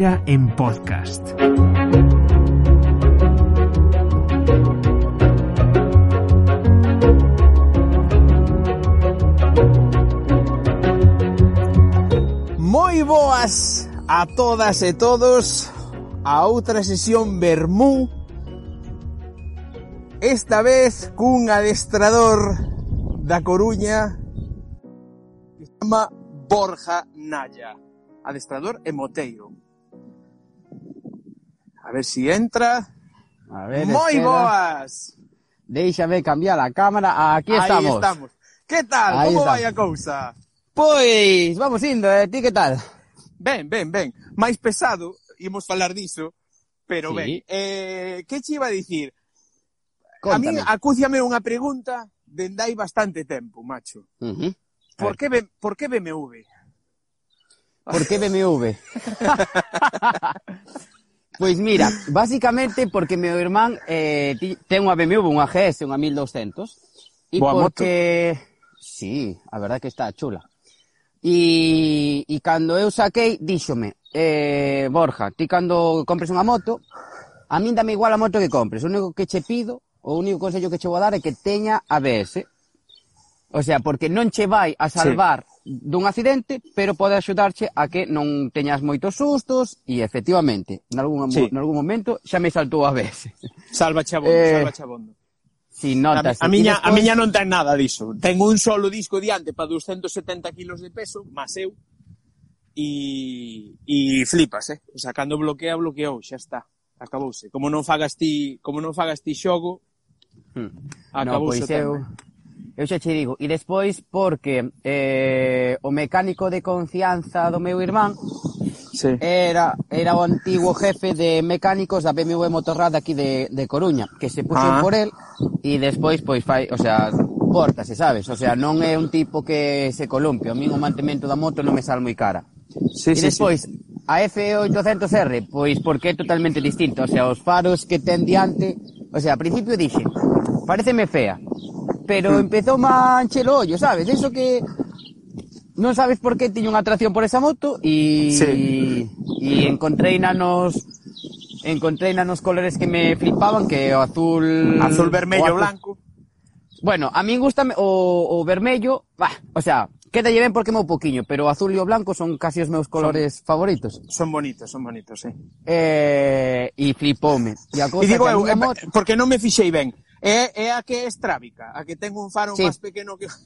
Ribeira en podcast. Moi boas a todas e todos a outra sesión Bermú. Esta vez cun adestrador da Coruña que se chama Borja Naya. Adestrador e moteiro. A ver si entra. A ver, Moi espera. boas! Déixame cambiar a cámara. Aquí Aí estamos. estamos. Que tal? Aí Como estamos. vai a cousa? Pois, vamos indo, eh? Ti que tal? Ben, ben, ben. Mais pesado, imos falar diso, pero sí. ben. Eh, que che iba a dicir? Contame. A mí acúciame unha pregunta dende hai bastante tempo, macho. Uh -huh. Por que, por que BMW? Por que BMW? Pois mira, basicamente porque meu irmán eh, ten unha BMW, unha GS, unha 1200. E Boa porque... Moto. Sí, a verdade que está chula. E, e cando eu saquei, díxome, eh, Borja, ti cando compres unha moto, a min dame igual a moto que compres. O único que che pido, o único consello que che vou dar é que teña ABS. O sea, porque non che vai a salvar sí dun accidente, pero pode axudarche a que non teñas moitos sustos e efectivamente, nalgún, sí. nalgún momento xa me saltou a vez. Salva chabondo, eh, salva chabondo. Si notas, a, a, miña, despois... a miña non ten nada diso. Ten un solo disco diante para 270 kilos de peso, máis eu, e, e flipas, eh? O sea, cando bloquea, bloqueou, xa está. Acabouse. Como non fagas ti, como non fagas ti xogo, hmm. acabouse no, pois eu, tamén eu xa che digo, e despois porque eh, o mecánico de confianza do meu irmán sí. era, era o antigo jefe de mecánicos da BMW Motorrad aquí de, de Coruña, que se puxo ah. por el e despois pois fai, o sea, pórtase, sabes? O sea, non é un tipo que se columpe, a min o mantemento da moto non me sal moi cara. Sí, e sí, despois, sí. a F800R, pois porque é totalmente distinto, o sea, os faros que ten diante, o sea, a principio dixen, pareceme fea, pero empezou a encher o ollo, sabes? Eso que non sabes por que tiño unha atracción por esa moto e sí. e encontrei nanos encontrei nanos colores que me flipaban, que o azul, azul vermello, azul... blanco. Bueno, a min gusta o, o vermello, bah, o sea, que te lleven porque mo poquiño, pero o azul e o blanco son casi os meus colores son, favoritos. Son bonitos, son bonitos, sí. Eh, e flipoume. E, a cosa e digo eu, moto... porque non me fixei ben, É, é a que é estrábica, a que ten un faro sí. máis pequeno que...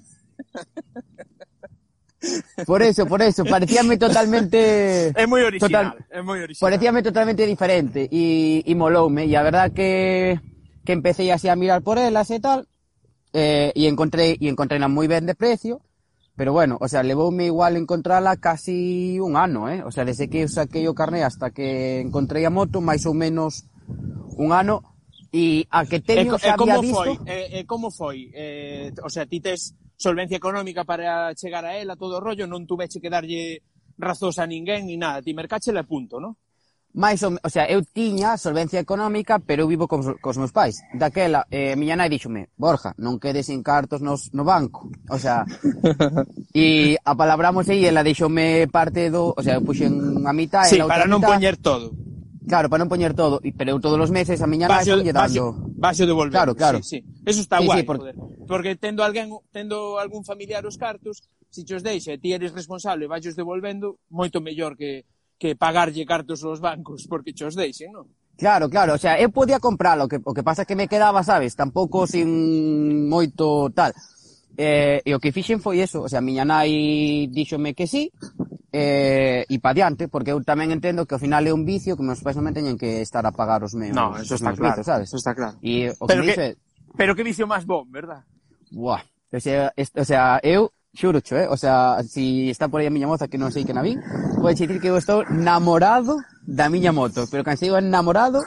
Por eso, por eso, parecíame totalmente... É moi original, total, é moi original. Parecíame totalmente diferente e, e moloume, e a verdad que, que empecé así a mirar por elas e tal, eh, e encontrei, e encontrei moi ben de precio, Pero bueno, o sea, levoume igual encontrala casi un ano, eh? O sea, desde que eu saquei o carné hasta que encontrei a moto, máis ou menos un ano, E a que eh, teño xa eh, había visto... Foi? Eh, e, e como foi? Eh, o sea, ti tes solvencia económica para chegar a ela, todo o rollo, non tuveche que darlle razóns a ninguén ni nada, ti mercáchele a punto, non? Mais, o, o sea, eu tiña solvencia económica, pero eu vivo cos, cos meus pais. Daquela, eh, miña nai díxome, Borja, non quedes sin cartos nos, no banco. O sea, e apalabramos aí, ela díxome parte do... O sea, eu puxen a mitad... Sí, para non poñer todo. Claro, para non poñer todo, pero eu todos os meses a miña nai lle dando. Vaxo devolver. Claro, claro. Sí, sí. Eso está sí, guai, sí, porque... Joder. porque tendo alguén, tendo algún familiar os cartos, se si chos deixa e ti eres responsable, vaxos devolvendo, moito mellor que que pagarlle cartos aos bancos porque che os deixen, non? Claro, claro, o sea, eu podía compralo, o que, o que pasa é que me quedaba, sabes, tampouco sin moito tal. Eh, e o que fixen foi eso, o sea, miña nai díxome que sí, eh, e pa diante, porque eu tamén entendo que ao final é un vicio que meus pais non me teñen que estar a pagar os meus, no, eso os está meus claro, vicios, sabes? Eso está claro. E o que pero que, dice... pero que vicio máis bon, verdad? Buah, o sea, est, o sea eu xurocho, eh? O sea, si está por aí a miña moza que non sei que na vin, pode dicir que eu estou namorado da miña moto, pero cando digo namorado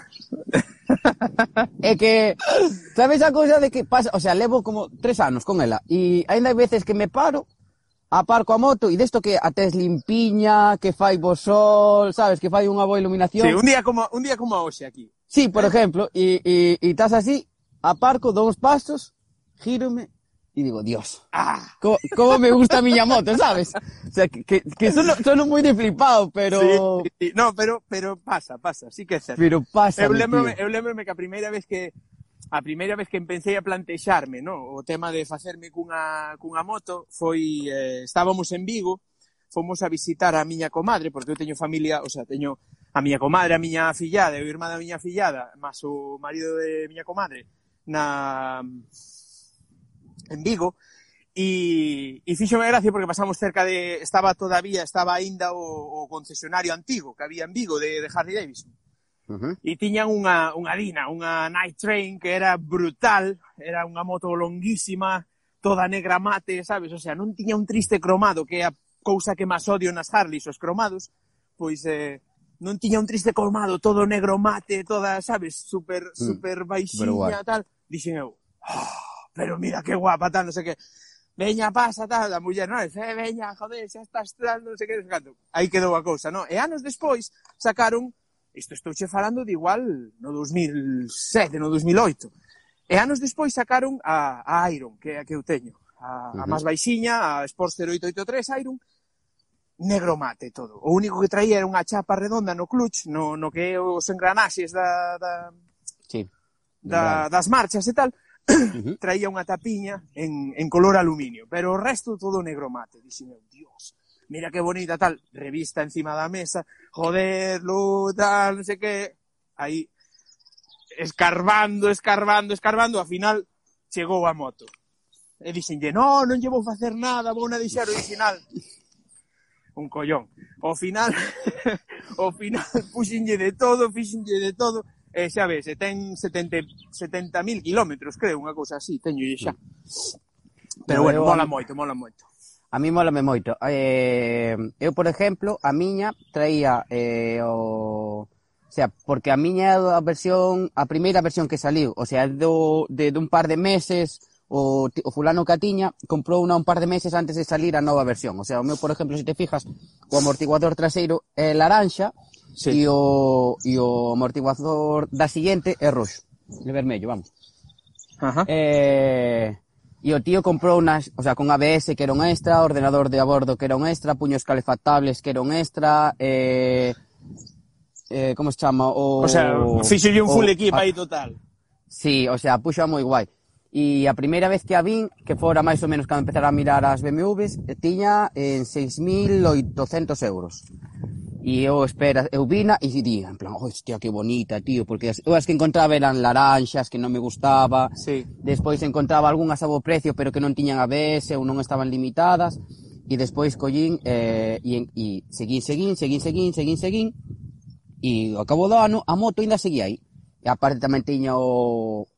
é que sabes a cousa de que pasa, o sea, levo como tres anos con ela e aínda hai veces que me paro a par coa moto, e desto que a tes limpiña, que fai bo sol, sabes, que fai unha boa iluminación. Sí, un día como, un día como hoxe aquí. Sí, por eh. exemplo, e, e, e estás así, aparco, dou uns pasos, gírome e digo, Dios, ah, como, como me gusta a miña moto, sabes? O sea, que, que, que son, son moi de flipado, pero... Sí, sí, no, pero, pero pasa, pasa, sí que é certo. Pero pasa, Eu lembrome, eu lembrome que a primeira vez que, a primeira vez que empecé a plantexarme no? o tema de facerme cunha, cunha moto foi, eh, estábamos en Vigo, fomos a visitar a miña comadre, porque eu teño familia, o sea, teño a miña comadre, a miña fillada, e o irmá da miña fillada, máis o marido de miña comadre, na en Vigo, e, e fíxome gracia porque pasamos cerca de, estaba todavía, estaba aínda o, o concesionario antigo que había en Vigo de, de Harley Davidson Uh -huh. E tiñan unha, unha dina, unha night train que era brutal, era unha moto longuísima, toda negra mate, sabes? O sea, non tiña un triste cromado, que é a cousa que máis odio nas Harleys, os cromados, pois eh, non tiña un triste cromado, todo negro mate, toda, sabes, super, mm, super baixiña, tal. Dixen eu, oh, pero mira que guapa, tal, non sei que. Veña, pasa, tal, a muller, non, eh, eh, veña, joder, xa estás, tal, non sei que, non sei que. Aí quedou a cousa, non? E anos despois sacaron Isto estouche falando de igual no 2007, no 2008. E anos despois sacaron a, a Iron, que é a que eu teño. A, uh -huh. a máis baixiña, a Sportster 883 Iron, negro mate todo. O único que traía era unha chapa redonda no clutch, no, no que é os engranaxes da, da, sí, da, das marchas e tal, Uh -huh. traía unha tapiña en, en color aluminio, pero o resto todo negro mate. Dixen, Dios, mira que bonita tal, revista encima da mesa, joder, luta, non sei que, aí escarbando, escarbando, escarbando, ao final chegou a moto. E dixenlle, no, non lle vou facer nada, vou na deixar original. Un collón. Ao final, ao final, puxenlle de todo, fixenlle de todo, e xa ves, e ten 70.000 70 kilómetros, creo, unha cousa así, teño xa. Pero bueno, mola moito, mola moito. A mí mólame moito. Eh, eu, por exemplo, a miña traía eh, o... O sea, porque a miña é a versión, a primeira versión que saliu, o sea, do, de, dun par de meses, o, o fulano Catiña comprou unha un par de meses antes de salir a nova versión. O sea, o meu, por exemplo, se te fijas, o amortiguador traseiro é laranxa sí. e, o, e o amortiguador da siguiente é roxo, de vermello, vamos. Ajá. Eh, E o tío comprou unas, o sea, con ABS que era un extra, ordenador de a bordo que era un extra, puños calefactables que era un extra, eh, eh, como se chama? O, o sea, fixolle un full equipo aí total. Sí, o sea, puxo moi guai. E a primeira vez que a vin, que fora máis ou menos cando empezara a mirar as BMWs, tiña en 6.800 euros. E eu espera, eu vina e día, en plan, hostia, que bonita, tío, porque as, as que encontraba eran laranxas que non me gustaba. Sí. Despois encontraba algunhas a bo precio, pero que non tiñan ABS ou non estaban limitadas. E despois collín eh, e, e seguín, seguín, seguín, seguín, seguín, seguín. E ao cabo do ano, a moto ainda seguía aí. E aparte tamén tiña o,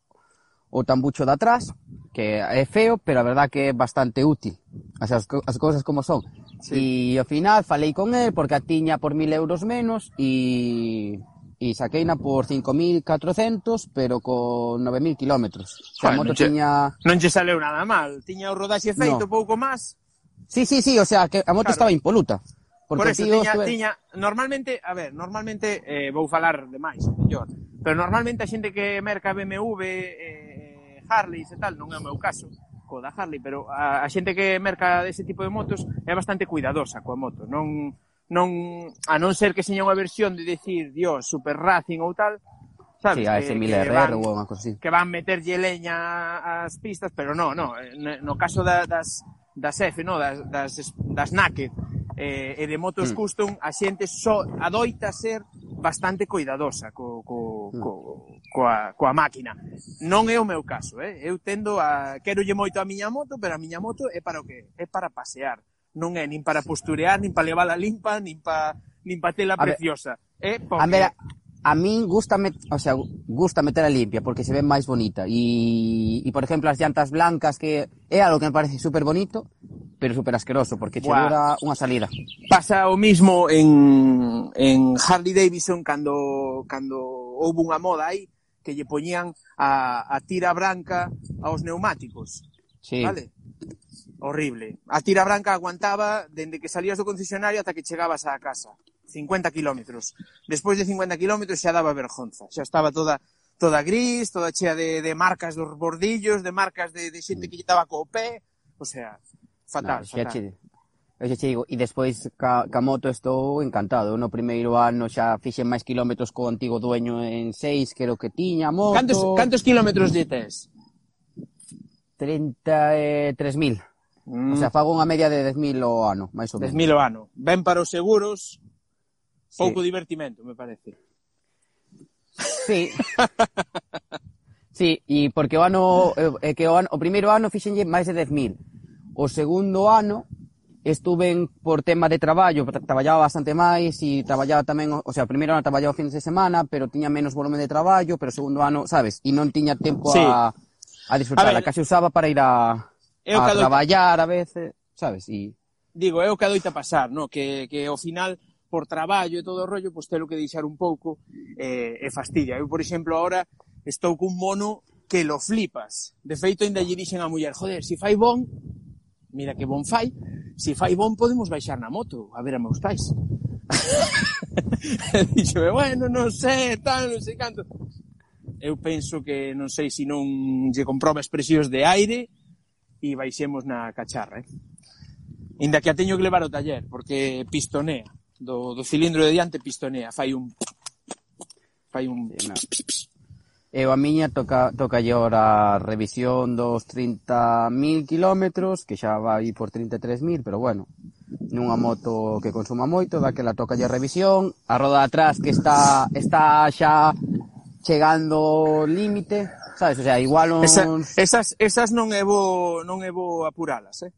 o tambucho de atrás, que é feo, pero a verdad que é bastante útil. As, as, as cousas como son. Sí. E ao final falei con el porque a tiña por mil euros menos e e saqueina por 5.400, pero con 9.000 kilómetros. O sea, Joder, moto non che, tiña... Non che saleu nada mal. Tiña o rodaxe feito no. pouco máis. Sí, sí, sí, o sea, que a moto claro. estaba impoluta. Porque Por eso, tío, tiña, estuve... tiña, normalmente, a ver, normalmente, eh, vou falar de máis, mellor, pero normalmente a xente que merca BMW, eh, Harley e tal, non é o meu caso, co da Harley, pero a, a xente que merca dese tipo de motos é bastante cuidadosa coa moto, non non a non ser que seña unha versión de decir, Dios, super racing ou tal, sabes? Sí, a ese Miller ou unha cousa así. Que van meterlle leña ás pistas, pero no, eh, no, no caso da, das das F, no, das das, das Naked, eh, e de motos mm. custom a xente só adoita ser bastante cuidadosa co, co, mm. co, coa, coa máquina. Non é o meu caso, eh? Eu tendo a querolle moito a miña moto, pero a miña moto é para o que é para pasear. Non é nin para posturear, nin para levala limpa, nin para nin pa tela a preciosa. Ver, é porque... A ver, a, a min gusta, met, o sea, gusta meter a limpia porque se ve máis bonita. E, e por exemplo, as llantas blancas que é algo que me parece super bonito, pero super asqueroso, porque che dura unha salida. Pasa o mismo en, en Harley Davidson cando, cando houve unha moda aí que lle poñían a, a tira branca aos neumáticos. Sí. Vale? Horrible. A tira branca aguantaba dende que salías do concesionario ata que chegabas á casa. 50 kilómetros. Despois de 50 kilómetros xa daba vergonza. Xa estaba toda toda gris, toda chea de, de marcas dos bordillos, de marcas de, de xente que lle daba co pé, o sea, Fatal, no, xa fatal. Che, eu xa che digo, e despois ca, ca moto estou encantado. No primeiro ano xa fixen máis kilómetros co antigo dueño en seis, creo que tiña moto. Cantos, cantos kilómetros lle tes? 33.000. Mm. O sea, mm. fago unha media de 10.000 ao ano, máis ou menos. 10.000 ao ano. Ben para os seguros, pouco sí. divertimento, me parece. Sí. sí, e porque o ano, eh, eh, que o, ano, o primeiro ano fixenlle máis de 10.000 O segundo ano estuve en, por tema de traballo, tra traballaba bastante máis e traballaba tamén, o sea, primeiro ano traballaba fines de semana, pero tiña menos volumen de traballo, pero segundo ano, sabes, e non tiña tempo sí. a, a disfrutar, a, ver, case usaba para ir a, a traballar a veces, sabes, e... Digo, é o que adoita pasar, no? que, que ao final por traballo e todo o rollo, pois telo que deixar un pouco eh, e fastidia. Eu, por exemplo, ahora estou cun mono que lo flipas. De feito, ainda lle dixen a muller, joder, si fai bon, mira que bon fai, si fai bon podemos baixar na moto a ver a meus pais. Dixo, bueno, non sei, tal, non sei canto. Eu penso que non sei se non lle comproba expresións de aire e baixemos na cacharra, eh? Inda que a teño que levar o taller, porque pistonea. Do, do cilindro de diante pistonea, fai un... Fai un... Sí, no. Eh, Eu a miña toca, tocalle ahora a revisión dos 30.000 kilómetros, que xa vai por 33.000, pero bueno, nunha moto que consuma moito, daquela tocalle a revisión, a roda de atrás que está está xa chegando límite, sabes? O sea, igual uns... Esa, esas, esas non é bo, non é bo apuralas, eh?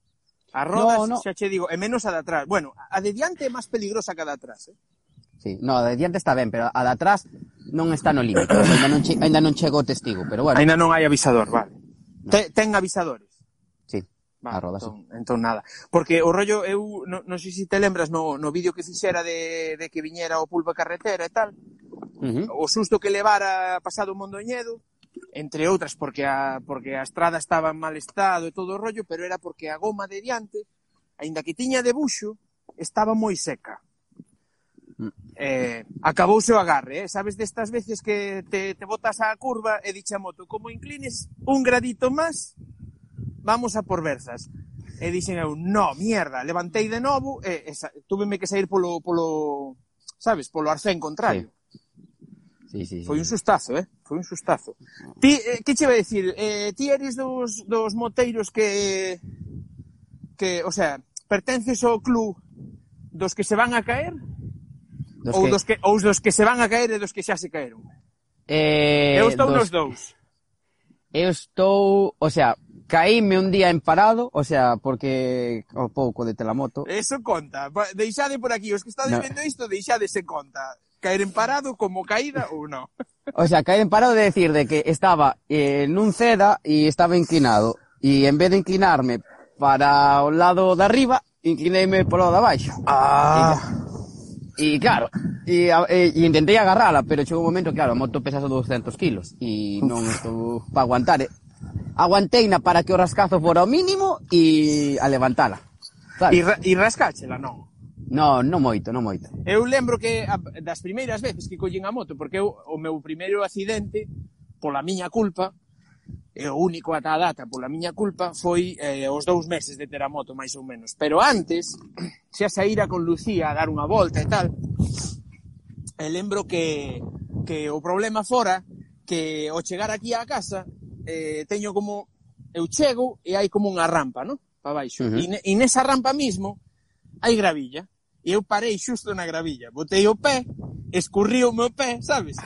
A rodas, no, no. xa che digo, é menos a de atrás. Bueno, a de diante é máis peligrosa que a de atrás, eh? Sí. No, de diante está ben, pero a de atrás non está no límite. ainda, non che, ainda non chegou o testigo, pero bueno. Ainda non hai avisador, vale. No. Te, ten avisadores. Sí. Vale, Arroba, entón, sí. entón nada. Porque o rollo, eu non no sei se te lembras no, no vídeo que fixera de, de que viñera o pulpa carretera e tal, uh -huh. o susto que levara pasado o Mondoñedo, entre outras porque a, porque a estrada estaba en mal estado e todo o rollo, pero era porque a goma de diante, aínda que tiña debuxo, estaba moi seca. Eh, acabouse o agarre, eh? sabes destas veces que te, te botas á curva e dixe a moto, como inclines un gradito máis, vamos a por versas. E dixen eu, no, mierda, levantei de novo e, e tuveme que sair polo, polo, sabes, polo arcén contrario. Sí. Sí, sí, Foi un sustazo, eh? Foi un sustazo. Ti, eh, que che vai dicir? Eh, ti eres dos, dos moteiros que, que, o sea, pertences ao club dos que se van a caer? Dos ou, que... Dos que, ou dos que se van a caer e dos que xa se caeron? Eh, eu estou dos... nos dous. Eu estou, o sea, caíme un día en parado, o sea, porque o pouco de telamoto. Eso conta. Deixade por aquí, os que estades no. vendo isto, deixade se conta. Caer en parado como caída ou non? O sea, caer en parado de decir de que estaba eh, nun ceda e estaba inclinado. E en vez de inclinarme para o lado de arriba, inclineime polo de abaixo. Ah. E claro, e, e, e intentei agarrala, pero chegou un momento, claro, a moto pesa 200 kilos e non estou para aguantar. Eh. Aguanteina para que o rascazo fora o mínimo e a levantala. E, ra e rascáchela, non? No, non moito, non moito. Eu lembro que a, das primeiras veces que collín a moto, porque eu, o meu primeiro accidente, pola miña culpa, e o único ata a data pola miña culpa foi eh, os dous meses de ter a moto, máis ou menos. Pero antes, xa saíra con Lucía a dar unha volta e tal, e lembro que, que o problema fora que ao chegar aquí á casa eh, teño como eu chego e hai como unha rampa, no? Pa baixo. Uh -huh. e, ne, e nesa rampa mismo hai gravilla. E eu parei xusto na gravilla, botei o pé, escurriu o meu pé, sabes?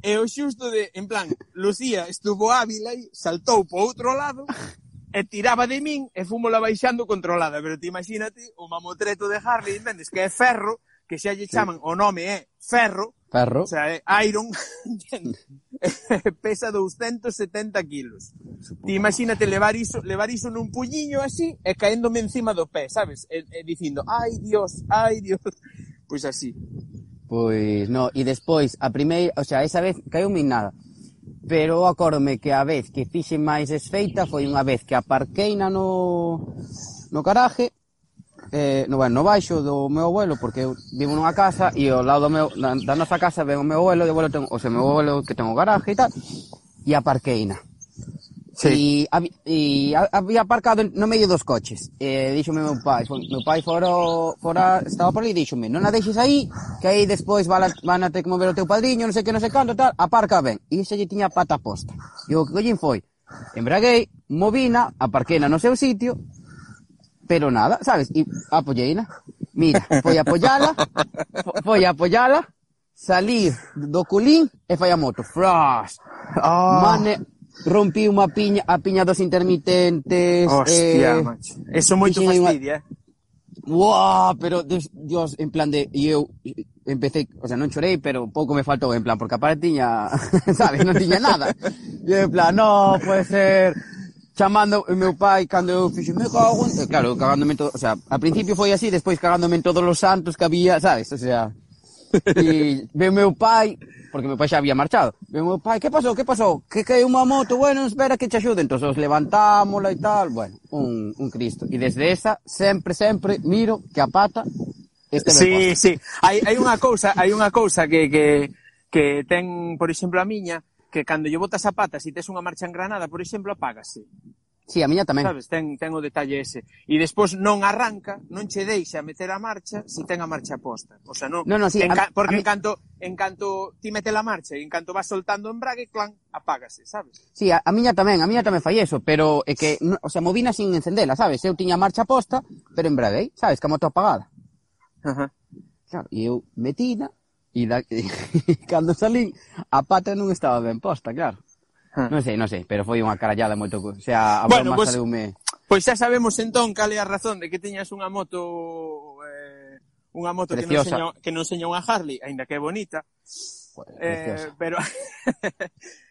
E o xusto de, en plan, Lucía estuvo hábil e saltou po outro lado e tiraba de min e fúmola baixando controlada. Pero te imagínate o mamotreto de Harley, entendes, que é ferro, que xa lle chaman, sí. o nome é ferro, ferro. o sea, é iron, pesa 270 kilos. Ti imagínate levar iso, levar iso nun puñiño así e caéndome encima do pé, sabes? E, e dicindo, ai, Dios, ai, Dios, pois pues así. Pois, no, e despois, a primeira, o sea, esa vez caiu min nada. Pero acórdome que a vez que fixe máis desfeita foi unha vez que aparquei na no, no garaje, eh, no, bueno, no baixo do meu abuelo, porque eu vivo nunha casa e ao lado do meu, da, da nosa casa ven o meu abuelo, e o abuelo ten, o seu meu abuelo que ten o garaje e tal, e aparquei na. Sí. E, e había aparcado no medio dos coches. Eh, e díxome meu pai, meu pai foro, fora, estaba por ali e díxome, non a deixes aí, que aí despois van a, van a ter que mover o teu padriño, non sei que, non sei canto, tal, aparca ben. E ese lle tiña a pata posta. E o que collín foi, embraguei, movina, aparqueina no seu sitio, pero nada, sabes, e apoyeina. Mira, foi apoyala, foi apoyala, salir do culín e fai a moto. Frost. Oh. Ah. Mane, rompí unha piña, a piña dos intermitentes. Hostia, eh, macho. Eso moito fastidia, eh? Wow, pero Dios, Dios, en plan de, e eu empecé, o sea, non chorei, pero pouco me faltou, en plan, porque aparte tiña, sabes, non tiña nada. E en plan, no, pode ser, chamando o meu pai cando eu fixo me cago en... claro, cagándome todo, o sea, a principio foi así, despois cagándome en todos os santos que había, sabes? O sea, e veu meu pai porque meu pai xa había marchado. E meu pai, que pasou, que pasou? Que caiu unha moto, bueno, espera que te axude. Entón, os levantámola e tal, bueno, un, un Cristo. E desde esa, sempre, sempre, miro que a pata este Sí, sí. Hai, hai unha cousa, hai unha cousa que, que, que ten, por exemplo, a miña, que cando lle botas a pata, se si tes unha marcha en Granada, por exemplo, apágase. Sí, a miña tamén. Sabes, ten, ten o detalle ese. E despois non arranca, non che deixa meter a marcha se ten a marcha posta. O sea, non, no, no, sí, en, a, porque a en, canto, en canto ti mete a marcha e en canto vas soltando o embrague, clan, apágase, sabes? Sí, a, a miña tamén, a miña tamén fai eso, pero é que, no, o sea, movina sin encendela, sabes? Eu tiña a marcha posta, pero embraguei, sabes, que a moto apagada. Ajá. Claro, e eu metina, e, da, e cando salín, a pata non estaba ben posta, claro. Non sei, non sei, pero foi unha carallada moito, o sea, a bueno, broma pues, me... pois xa sabemos entón cal é a razón de que teñas unha moto eh, unha moto Preciosa. que non seña, que non seña unha Harley, aínda que é bonita. Joder, eh, pero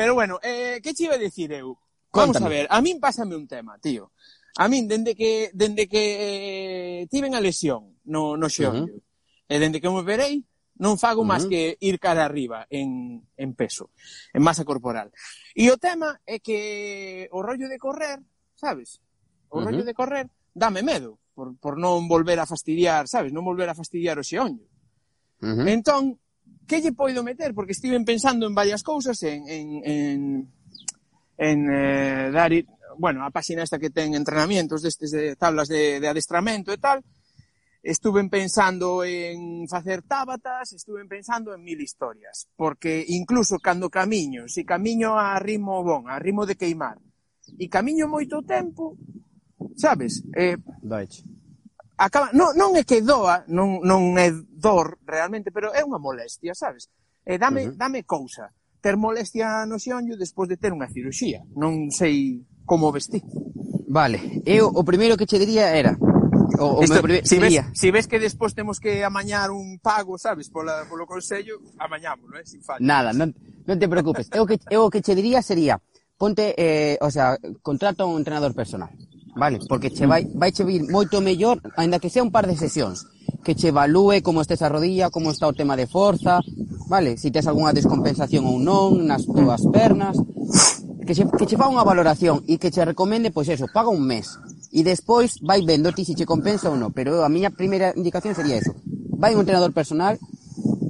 Pero bueno, eh, que che iba a dicir eu? Vamos a ver, a min pásame un tema, tío. A min, dende que, dende que eh, tiven a lesión no, no xeo, uh -huh. e dende que me verei, Non fago máis que ir cara arriba en, en peso, en masa corporal. E o tema é que o rollo de correr, sabes? O uh -huh. rollo de correr dame medo por, por non volver a fastidiar, sabes? Non volver a fastidiar o xeonllo. Uh -huh. Entón, que lle poido meter? Porque estiven pensando en varias cousas, en, en, en, en eh, dar, bueno, a páxina esta que ten entrenamientos destes de tablas de, de adestramento e tal, estuve pensando en facer tábatas, estuve pensando en mil historias, porque incluso cando camiño, se si camiño a ritmo bon, a ritmo de queimar, e camiño moito tempo, sabes? Eh, Doiche. Acaba, non, non é que doa, non, non é dor realmente, pero é unha molestia, sabes? E eh, dame, uh -huh. dame cousa. Ter molestia no xeonllo despois de ter unha ciruxía. Non sei como vestir. Vale, eu o primeiro que che diría era O, o Isto, si, ves, si ves que despois temos que amañar un pago, sabes, pola, polo Consello, amañámoslo, eh, sin fallo. Nada, non, non te preocupes. Eu que, eu que che diría sería, ponte, eh, o sea, contrata un entrenador personal, vale? Porque che vai, vai che vir moito mellor, ainda que sea un par de sesións, que che evalúe como estes a rodilla, como está o tema de forza, vale? Si tes algunha descompensación ou non nas túas pernas, que che, que che fa unha valoración e que che recomende, pois eso, paga un mes E despois vai vendo ti se che compensa ou non, pero a miña primeira indicación sería eso. Vai un entrenador personal,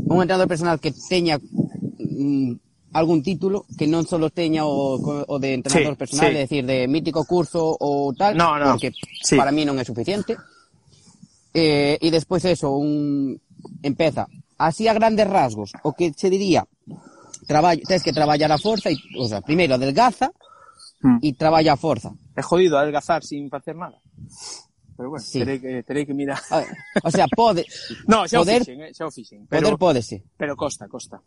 un entrenador personal que teña mm, algún título, que non só teña o, o de entrenador sí, personal, sí. é dicir, de mítico curso ou tal, no, no, porque sí. para mí non é suficiente. Eh, e despois eso, un empeza así a grandes rasgos, o que se diría, traballo, tens que traballar a forza, e, o sea, primeiro adelgaza, hmm. e traballa a forza. É jodido adelgazar sin facer nada. Pero bueno, sí. terei, que, terei que mirar. Ver, o sea, pode... no, xa poder, o fixen, eh, xa o fixen. Pero, poder pódese. Pero costa, costa.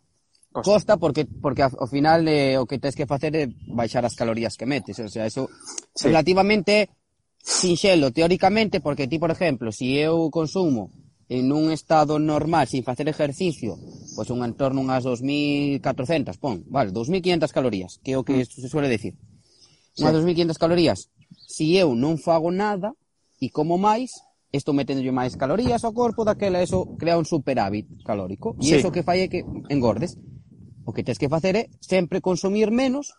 Costa. costa porque porque ao final eh, o que tens que facer é baixar as calorías que metes, o sea, eso sí. relativamente sinxelo teóricamente porque ti, por exemplo, se si eu consumo en un estado normal, sin facer exercicio, pois un entorno unhas 2.400, pon, vale, 2.500 calorías, que é o que mm. se suele decir. Unha sí. 2.500 calorías. Si eu non fago nada e como máis, estou meténdolle máis calorías ao corpo, daquela eso crea un superávit calórico. E sí. iso que fai é que engordes. O que tens que facer é sempre consumir menos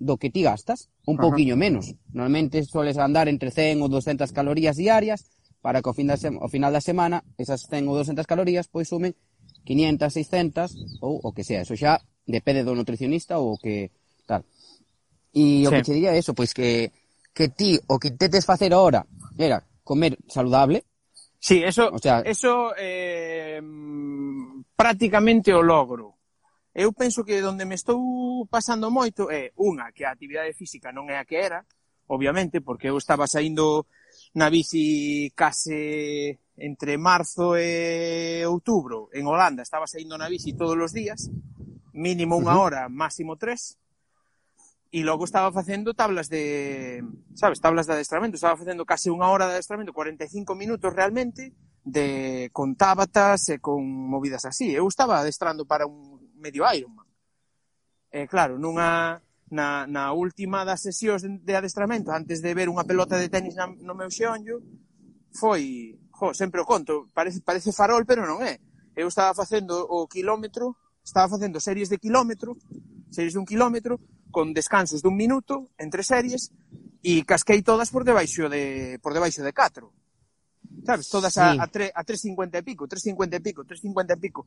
do que ti gastas, un Ajá. poquinho menos. Normalmente soles andar entre 100 ou 200 calorías diarias para que ao, fin da ao final da semana esas 100 ou 200 calorías pois sumen 500, 600 ou o que sea. Eso xa depende do nutricionista ou o que E o sí. que che diría é eso, pois que que ti o que intentes facer ahora era comer saludable. Sí, eso o sea, eso eh, prácticamente o logro. Eu penso que onde me estou pasando moito é unha que a actividade física non é a que era, obviamente, porque eu estaba saindo na bici case entre marzo e outubro en Holanda, estaba saindo na bici todos os días, mínimo unha hora, máximo tres, e logo estaba facendo tablas de, sabes, tablas de adestramento, estaba facendo case unha hora de adestramento, 45 minutos realmente, de con tábatas e con movidas así. Eu estaba adestrando para un medio Ironman. E claro, nunha na, na última das sesións de adestramento, antes de ver unha pelota de tenis na, no meu xeonllo, foi, jo, sempre o conto, parece, parece farol, pero non é. Eu estaba facendo o quilómetro, estaba facendo series de quilómetro, series de un quilómetro, con descansos dun minuto entre series e casquei todas por debaixo de por debaixo de 4. Sabes, todas sí. a, a, tre, a 3.50 e pico, 3.50 e pico, 3.50 e pico.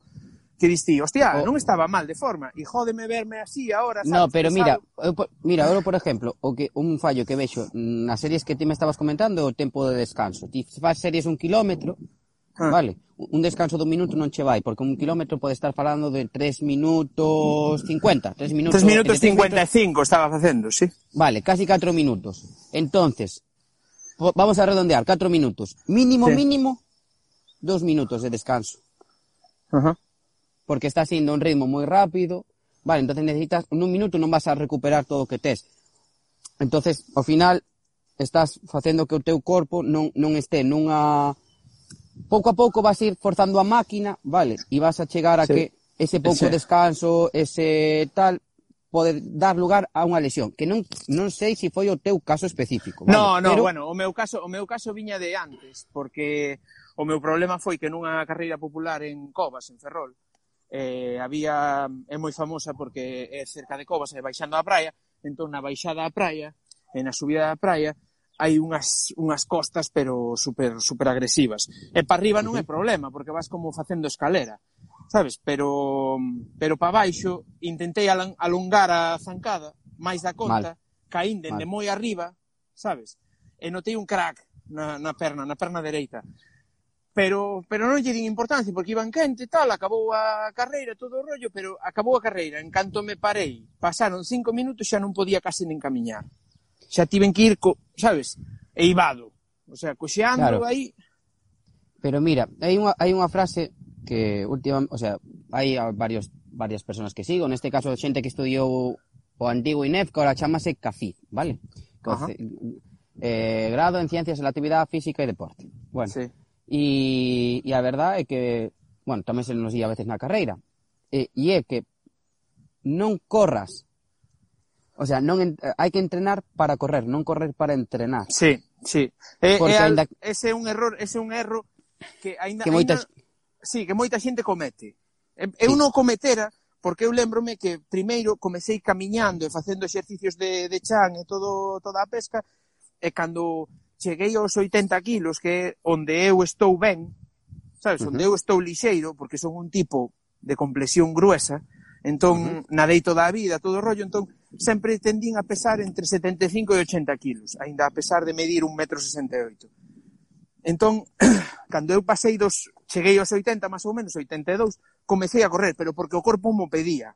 Que distí, hostia, o... non estaba mal de forma e jódeme verme así agora, sabes? No, pero mira, eu, mira, agora por exemplo, o que un fallo que vexo mm, nas series que ti me estabas comentando, o tempo de descanso. Ti faz series un quilómetro, mm Ah. Vale, un descanso dun minuto non che vai, porque un kilómetro pode estar falando de 3 minutos 50, 3 minutos... 3 minutos 55 minutos... estaba facendo, sí. Vale, casi 4 minutos. Entonces, vamos a redondear, 4 minutos. Mínimo, sí. mínimo, 2 minutos de descanso. Ajá. porque estás Porque está un ritmo moi rápido. Vale, entonces necesitas, en un minuto non vas a recuperar todo o que tes. Entonces, ao final, estás facendo que o teu corpo non, non este nunha pouco a pouco vas ir forzando a máquina, vale, e vas a chegar a sí. que ese pouco sí. descanso, ese tal, pode dar lugar a unha lesión, que non non sei se foi o teu caso específico. Vale? No, no, Pero... bueno, o meu caso, o meu caso viña de antes, porque o meu problema foi que nunha carreira popular en Covas, en Ferrol, eh, había é moi famosa porque é cerca de Covas, é baixando a praia, entón na baixada á praia, e na subida da praia, hai unhas, unhas costas pero super, super agresivas. E para arriba non é problema, porque vas como facendo escalera, sabes? Pero, pero para baixo intentei alongar a zancada máis da conta, Mal. caín dende Mal. moi arriba, sabes? E notei un crack na, na perna, na perna dereita. Pero, pero non lle din importancia, porque iban quente e tal, acabou a carreira, todo o rollo, pero acabou a carreira. En canto me parei, pasaron cinco minutos, xa non podía case nin camiñar xa tiven que ir, co, sabes, eivado. O sea, coxeando claro. aí... Pero mira, hai unha, hai unha frase que última, o sea, hai varios varias persoas que sigo, neste caso xente que estudiou o antigo INEF, que ahora chamase CAFID, vale? Coce, eh, grado en Ciencias de la Actividade Física e Deporte. Bueno, sí. e, e a verdade é que, bueno, tamén se nos di a veces na carreira, e, e é que non corras O sea, non hai que entrenar para correr, non correr para entrenar. Sí, sí. É, Porque ainda... ese é un error, ese é un erro que aínda que moita... ainda... sí, que moita xente comete. Eu sí. non cometera porque eu lembrome que primeiro comecei camiñando e facendo exercicios de, de chan e todo, toda a pesca e cando cheguei aos 80 kilos que é onde eu estou ben sabes, uh -huh. onde eu estou lixeiro porque son un tipo de complexión gruesa entón uh -huh. nadei toda a vida, todo o rollo entón sempre tendín a pesar entre 75 e 80 kilos, aínda a pesar de medir 1,68 m. Entón, cando eu pasei dos, cheguei aos 80, máis ou menos, 82, comecei a correr, pero porque o corpo mo pedía.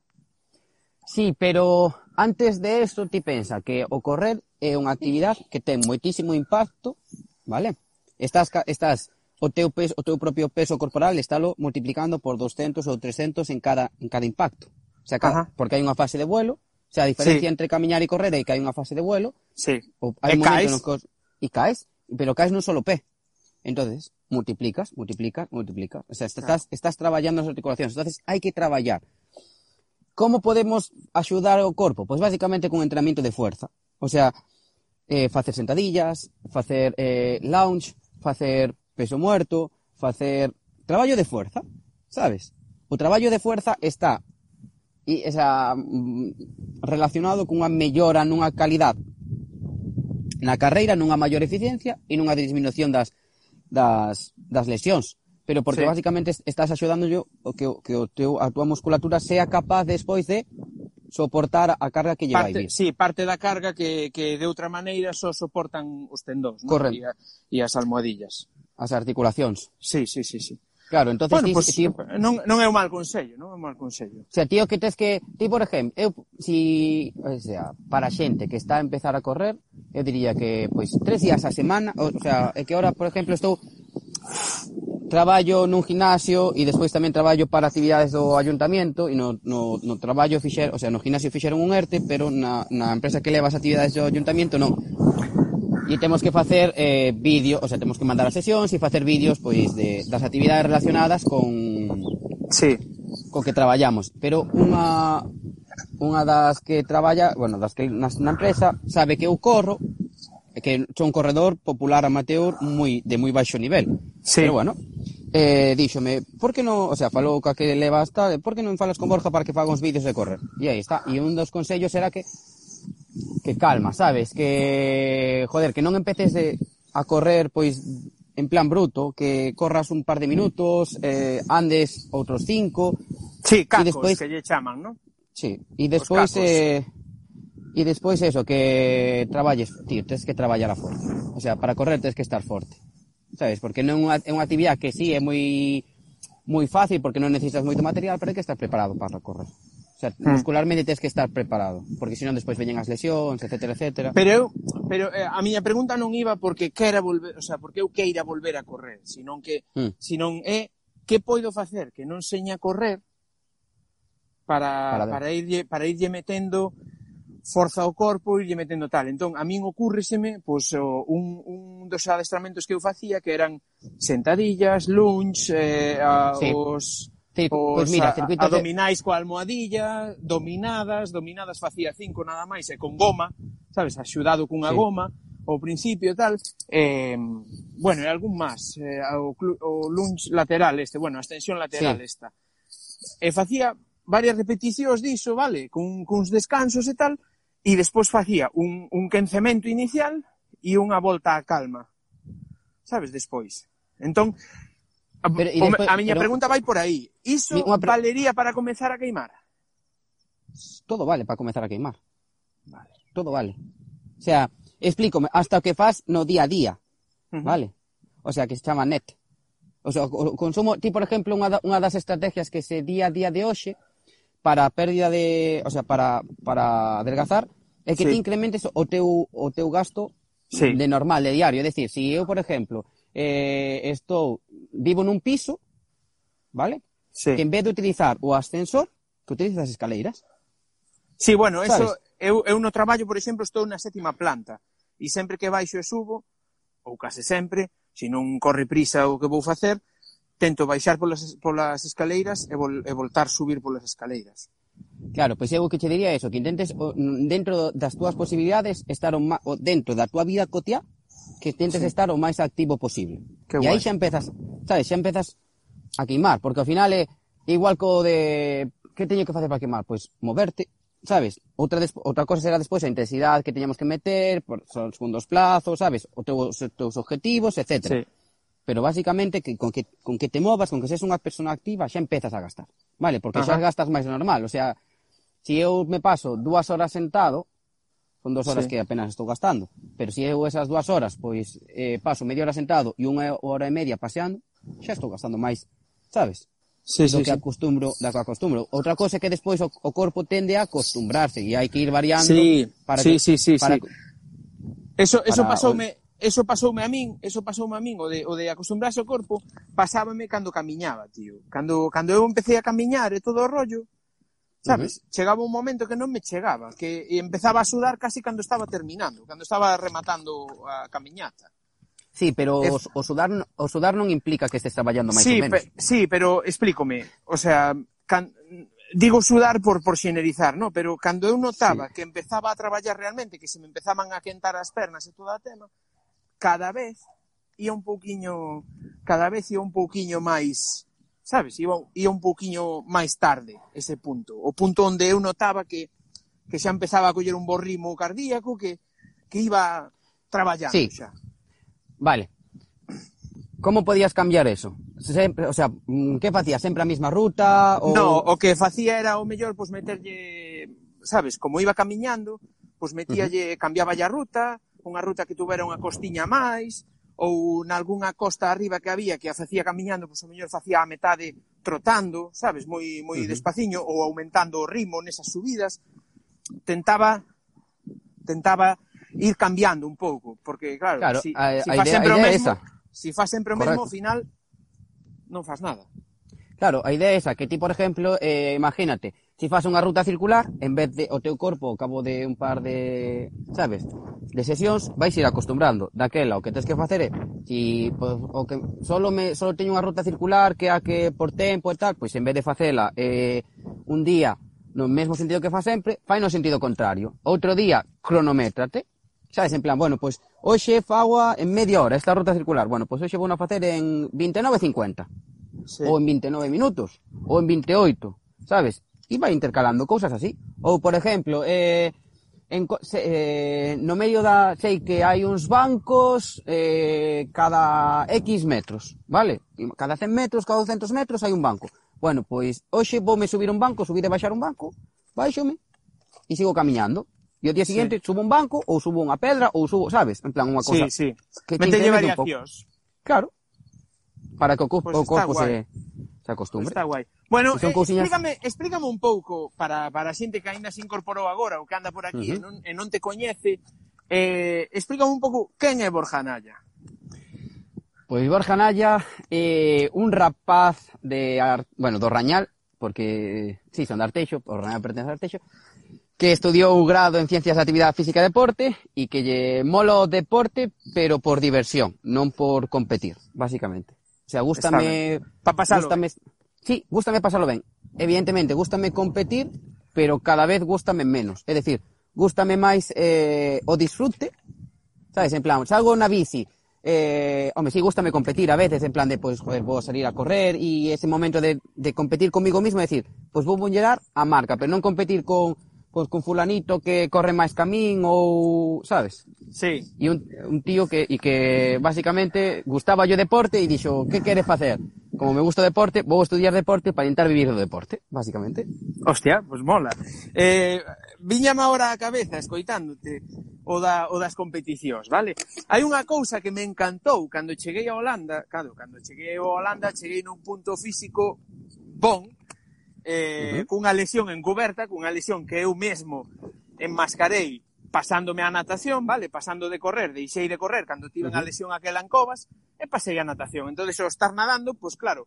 Sí, pero antes de eso ti pensa que o correr é unha actividade que ten moitísimo impacto, vale? Estás, estás o teu peso, o teu propio peso corporal estálo multiplicando por 200 ou 300 en cada en cada impacto. O sea, cada, porque hai unha fase de vuelo O sea, a diferencia sí. entre camiñar e correr é que hai unha fase de vuelo. Sí. O hai e caes. Nos cos... E caes, pero caes non solo pé. Entonces, multiplicas, multiplicas, multiplicas. O sea, estás, estás traballando as articulacións. Entonces, hai que traballar. Como podemos axudar o corpo? Pois pues basicamente con entrenamiento de fuerza. O sea, eh, facer sentadillas, facer eh, lounge, facer peso muerto, facer traballo de fuerza, sabes? O traballo de fuerza está e esa relacionado cunha mellora nunha calidade na carreira, nunha maior eficiencia e nunha disminución das, das, das lesións. Pero porque sí. basicamente estás axudando yo que, que o teu, a tua musculatura sea capaz despois de soportar a carga que llevai. Parte, sí, parte da carga que, que de outra maneira só soportan os tendóns, non? Correcto. E, a, e as almohadillas. As articulacións. Sí, sí, sí, sí. Claro, entonces bueno, pues, ti, non, non é un mal consello, non é un mal consello. O sea, tío, que tes que, ti por exemplo, eu si, o sea, para xente que está a empezar a correr, eu diría que pois tres días a semana, o, o sea, é que ahora, por exemplo, estou traballo nun gimnasio e despois tamén traballo para actividades do ayuntamiento e no, no, no traballo fixer, o sea, no gimnasio fixeron un ERTE, pero na, na empresa que leva as actividades do ayuntamiento non e temos que facer eh, vídeo, o sea, temos que mandar as sesións e facer vídeos pois de, das actividades relacionadas con sí. co que traballamos, pero unha unha das que traballa, bueno, das que na, na empresa sabe que eu corro que son un corredor popular amateur moi de moi baixo nivel. Sí. Pero bueno, eh, díxome, por que non, o sea, falou ca que leva hasta, por que non falas con Borja para que faga uns vídeos de correr? E aí está, e un dos consellos era que que calma, sabes? Que, joder, que non empeces de, a correr, pois, en plan bruto, que corras un par de minutos, eh, andes outros cinco... Sí, cacos, despois, que lle chaman, non? Sí, e despois... Eh, e despois eso, que traballes, tío, tens que traballar a forza. O sea, para correr tens que estar forte. Sabes? Porque non é unha actividade que sí é moi moi fácil porque non necesitas moito material, pero hai que estar preparado para correr. O sea, hmm. muscularmente tens que estar preparado, porque senón despois veñen as lesións, etcétera, etcétera. Pero eu, pero eh, a miña pregunta non iba porque queira volver, o sea, porque eu queira volver a correr, senón que mm. senón é que poido facer que non seña correr para para, ver. para irlle para irlle metendo forza ao corpo e irlle metendo tal. Entón, a min ocurreseme pois, o, un, un dos adestramentos que eu facía que eran sentadillas, lunge, eh, a, sí. os Sí, pois pues mira, circuitos a, a dominais coa almohadilla, dominadas, dominadas facía cinco nada máis e con goma, sabes, axudado cunha sí. goma ao principio e tal, eh, bueno, e algún máis, eh, o, o lunge lateral este, bueno, a extensión lateral sí. esta. E facía varias repeticións diso, vale, cun, cuns descansos e tal, e despois facía un, un quencemento inicial e unha volta a calma, sabes, despois. Entón, Ah, pero, después, a miña pero, pregunta vai por aí. Iso pre... valería para comezar a queimar? Todo vale para comezar a queimar. Vale. Todo vale. O sea, explícome, hasta o que faz no día a día. Uh -huh. Vale? O sea, que se chama net. O sea, o consumo, ti, por exemplo, unha, da, unha das estrategias que se día a día de hoxe para a pérdida de, o sea, para, para adelgazar, é que sí. ti incrementes o teu, o teu gasto sí. de normal, de diario. É dicir, se si eu, por exemplo, eh, estou vivo nun piso, vale? Sí. Que en vez de utilizar o ascensor, que utilizas as escaleiras. Sí, bueno, ¿sabes? eso eu, eu no traballo, por exemplo, estou na sétima planta e sempre que baixo e subo, ou case sempre, se non corre prisa o que vou facer, tento baixar polas, polas escaleiras e, vol, e voltar subir polas escaleiras. Claro, pois eu que che diría eso, que intentes dentro das túas posibilidades estar o, dentro da túa vida cotiá que tentes sí. estar o máis activo posible. Qué e guay. aí xa empezas, sabes, xa empezas a queimar, porque ao final é igual co de que teño que facer para queimar, pois moverte, sabes? Outra outra cosa será despois a intensidade que teñamos que meter, por son segundos plazos, sabes? O teu os teus objetivos, etc. Sí. Pero basicamente que con que con que te movas, con que seas unha persona activa, xa empezas a gastar. Vale, porque Ajá. xa gastas máis normal, o sea, se si eu me paso dúas horas sentado, Son dos horas sí. que apenas estou gastando. Pero se si eu esas dúas horas, pois, eh, paso media hora sentado e unha hora e media paseando, xa estou gastando máis, sabes? Sí, do sí, que sí. acostumbro, da que acostumbro. Outra cosa é que despois o, o corpo tende a acostumbrarse e hai que ir variando sí, para sí, que, sí, sí, para, sí. Eso eso para pasoume eso pasoume a min, eso pasoume a min, o de, o de acostumbrarse ao corpo, pasábame cando camiñaba, tío. Cando, cando eu empecé a camiñar e todo o rollo, sabes? Uh -huh. Chegaba un momento que non me chegaba, que empezaba a sudar casi cando estaba terminando, cando estaba rematando a camiñata. Sí, pero o, o, sudar, o sudar non implica que estés traballando máis sí, ou menos. Pe, sí, pero explícome, o sea, can, digo sudar por, por xenerizar, no? pero cando eu notaba sí. que empezaba a traballar realmente, que se me empezaban a quentar as pernas e todo o tema, cada vez ia un pouquiño, cada vez ia un pouquiño máis sabes, iba, iba un pouquiño máis tarde ese punto, o punto onde eu notaba que que xa empezaba a coller un bo ritmo cardíaco que que iba traballando sí. xa. Vale. Como podías cambiar eso? Sempre, o sea, mm, que facía? Sempre a mesma ruta? Ou... No, o que facía era o mellor, pois, pues, meterlle, sabes, como iba camiñando, pois pues, metíalle, uh -huh. cambiaba a ruta, unha ruta que tuvera unha costiña máis, ou nalgúnha costa arriba que había que a facía camiñando, pois o mellor facía a metade trotando, sabes, moi moi uh -huh. despaciño ou aumentando o ritmo nesas subidas. Tentaba tentaba ir cambiando un pouco, porque claro, claro si, a, si a idea, sempre a idea o mesmo, esa. si fa sempre o Correcto. mesmo, ao final non fas nada. Claro, a idea é esa, que ti, por exemplo, eh, imagínate, si faz unha ruta circular, en vez de o teu corpo ao cabo de un par de, sabes, de sesións, vais ir acostumbrando. Daquela o que tens que facer é, si pues, o que solo me solo teño unha ruta circular que a que por tempo e tal, pois en vez de facela eh, un día no mesmo sentido que fa sempre, fai no sentido contrario. Outro día cronométrate, sabes, en plan, bueno, pois hoxe fago en media hora esta ruta circular. Bueno, pois hoxe vou a facer en 29.50. Sí. ou en 29 minutos, ou en 28, sabes? Iba intercalando cousas así. Ou, por exemplo, eh, en, se, eh, no medio da sei que hai uns bancos eh, cada X metros, vale? Cada 100 metros, cada 200 metros hai un banco. Bueno, pois hoxe voume subir un banco, subir e baixar un banco, baixome e sigo camiñando. E o día seguinte sí. subo un banco ou subo unha pedra ou subo, sabes? En plan, unha cosa. Sí, sí. Que Metelle variacións. Claro. Para que o, pues pois o corpo guay. se se costumbre. Está guai. Bueno, eh, cousiñas... explícame, explícame un pouco para, para a xente que aínda se incorporou agora ou que anda por aquí uh -huh. e, non, e non te coñece, eh, explícame un pouco quen é Borja Naya. Pois pues Borja Naya é eh, un rapaz de, Ar... bueno, do Rañal, porque, sí, son de Arteixo, o Rañal pertence a Arteixo, que estudiou o grado en Ciencias da Actividade Física e Deporte e que lle mola o deporte, pero por diversión, non por competir, basicamente. O sea, gústame... Pa pasalo. Gústame, sí, gústame pasalo ben. Evidentemente, gústame competir, pero cada vez gústame menos. É dicir, gústame máis eh, o disfrute, sabes, en plan, salgo na bici, eh, home, sí, gústame competir a veces, en plan de, pois, pues, joder, vou salir a correr e ese momento de, de competir comigo mismo, é dicir, pois pues, vou llegar a marca, pero non competir con pois con fulanito que corre máis camín ou, sabes? Sí. E un, un tío que e que basicamente gustaba yo deporte e dixo, "Que queres facer?" Como me gusta o deporte, vou estudiar deporte para intentar vivir do deporte, basicamente. Hostia, pois pues mola. Eh, viñame agora a cabeza escoitándote o, da, o das competicións, vale? Hai unha cousa que me encantou cando cheguei a Holanda, cando, cando cheguei a Holanda cheguei nun punto físico bon, eh, uh -huh. cunha lesión encuberta, cunha lesión que eu mesmo enmascarei pasándome a natación, vale, pasando de correr, deixei de correr cando tive uh -huh. a lesión aquela en Covas e pasei a natación. Entón, ao estar nadando, pois claro,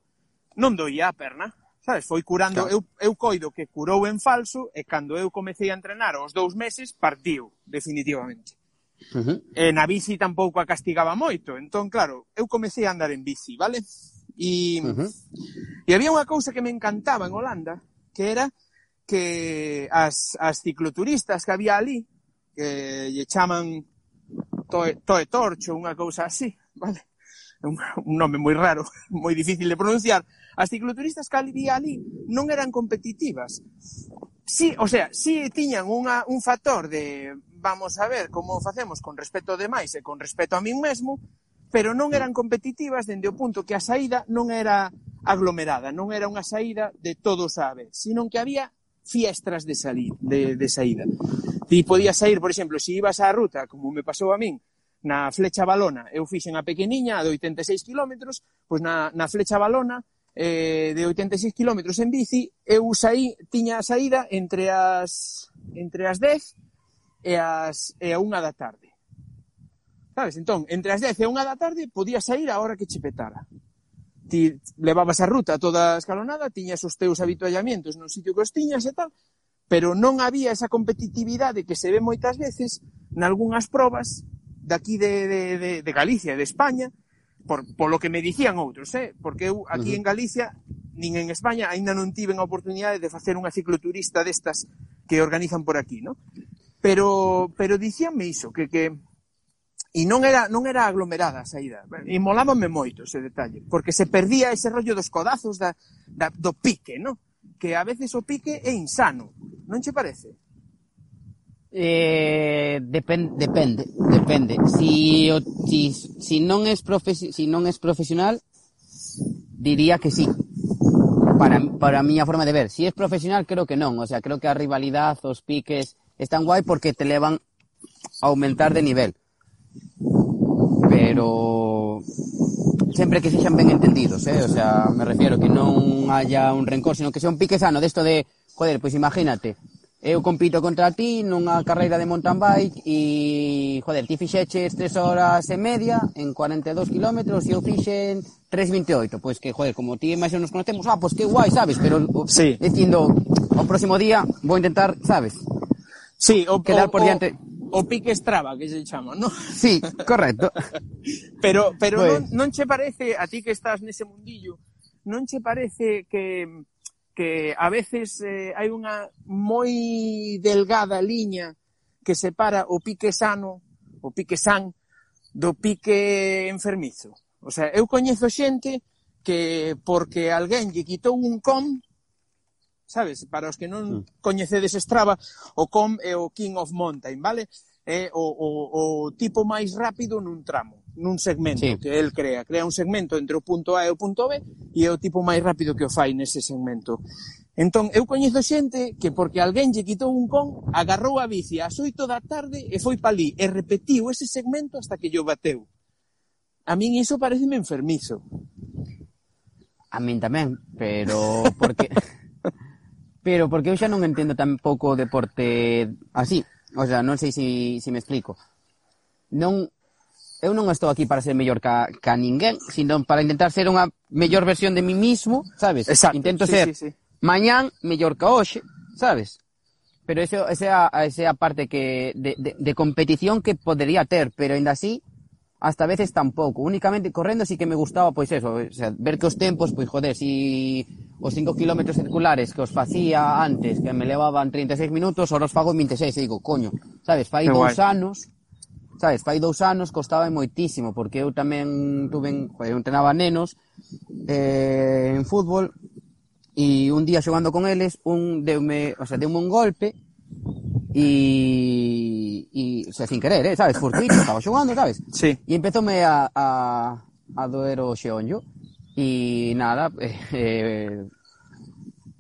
non doía a perna, sabes? Foi curando, claro. eu, eu coido que curou en falso e cando eu comecei a entrenar aos dous meses, partiu, definitivamente. Uh -huh. E na bici tampouco a castigaba moito, entón, claro, eu comecei a andar en bici, vale? E, uh -huh. e había unha cousa que me encantaba en Holanda, que era que as, as cicloturistas que había ali, que lle chaman toe, toe torcho, unha cousa así, vale? Un, un nome moi raro, moi difícil de pronunciar, as cicloturistas que había ali non eran competitivas. Sí, o sea, sí tiñan unha, un factor de vamos a ver como facemos con respecto de máis e con respecto a min mesmo, pero non eran competitivas dende o punto que a saída non era aglomerada, non era unha saída de todos a vez, sino que había fiestras de, salir, de, de saída. Ti podías sair, por exemplo, se si ibas á ruta, como me pasou a min, na flecha balona, eu fixen a pequeniña de 86 km, pois na, na flecha balona eh, de 86 km en bici, eu saí, tiña a saída entre as entre as 10 e as e a unha da tarde. Sabes? Entón, entre as 10 e 1 da tarde podías sair a hora que che petara. Ti levabas a ruta toda escalonada, tiñas os teus habituallamientos no sitio que os tiñas e tal, pero non había esa competitividade que se ve moitas veces nalgúnas probas daqui de, de, de, de Galicia, de España, por, polo que me dicían outros, eh? porque eu aquí uh -huh. en Galicia, nin en España, aínda non tiven a oportunidade de facer unha cicloturista destas que organizan por aquí, no? Pero, pero dicíanme iso, que, que E non era, non era aglomerada a saída. E molábame moito ese detalle, porque se perdía ese rollo dos codazos da, da, do pique, non? Que a veces o pique é insano. Non che parece? Eh, depend, depende, depende. Si, o, si, si, non es profes, si non es profesional, diría que sí. Para, para a miña forma de ver. Si es profesional, creo que non. O sea, creo que a rivalidade, os piques, están guai porque te levan a aumentar de nivel pero sempre que sexan ben entendidos, eh? o sea, me refiero que non haya un rencor, sino que sea un pique sano desto de, joder, pois imagínate, eu compito contra ti nunha carreira de mountain bike e, joder, ti fixeches 3 horas e media en 42 km e eu fixen 3.28, pois que, joder, como ti e máis nos conocemos, ah, pois que guai, sabes, pero o, sí. dicindo, o próximo día vou intentar, sabes, sí, o, quedar o, por diante... O o pique estraba que se chama, ¿no? Sí, correcto. pero pero pues... non, non che parece a ti que estás nese mundillo, non che parece que que a veces eh, hai unha moi delgada liña que separa o pique sano, o pique san do pique enfermizo. O sea, eu coñezo xente que porque alguén lle quitou un com sabes? Para os que non mm. coñecedes Strava, o COM é o King of Mountain, vale? É o, o, o tipo máis rápido nun tramo, nun segmento sí. que el crea. Crea un segmento entre o punto A e o punto B e é o tipo máis rápido que o fai nese segmento. Entón, eu coñezo xente que porque alguén lle quitou un con, agarrou a bici ás 8 da tarde e foi palí e repetiu ese segmento hasta que yo bateu. A min iso pareceme enfermizo. A min tamén, pero porque Pero porque eu xa non entendo tampouco o deporte así. O sea, non sei se si, si me explico. Non eu non estou aquí para ser mellor ca, ca ninguén, sino para intentar ser unha mellor versión de mí mismo, sabes? Exacto. Intento sí, ser sí, sí. mañán mellor ca hoxe, sabes? Pero ese, ese, a, ese a parte que de, de, de competición que podería ter, pero ainda así hasta veces tampouco. Únicamente correndo sí que me gustaba, pois eso, o sea, ver que os tempos, pois joder, si os 5 km circulares que os facía antes, que me levaban 36 minutos, ahora os fago 26, e digo, coño, sabes, fai que dous guai. anos, sabes, fai dous anos costaba moitísimo, porque eu tamén tuve, joder, eu entrenaba nenos eh, en fútbol, e un día xogando con eles, un deume, o sea, deume un golpe, E, e o sea, sin querer, eh, sabes, furtito, estaba xogando, sabes? Sí. E empezoume a, a, a doer o xeonllo e nada, eh, eh,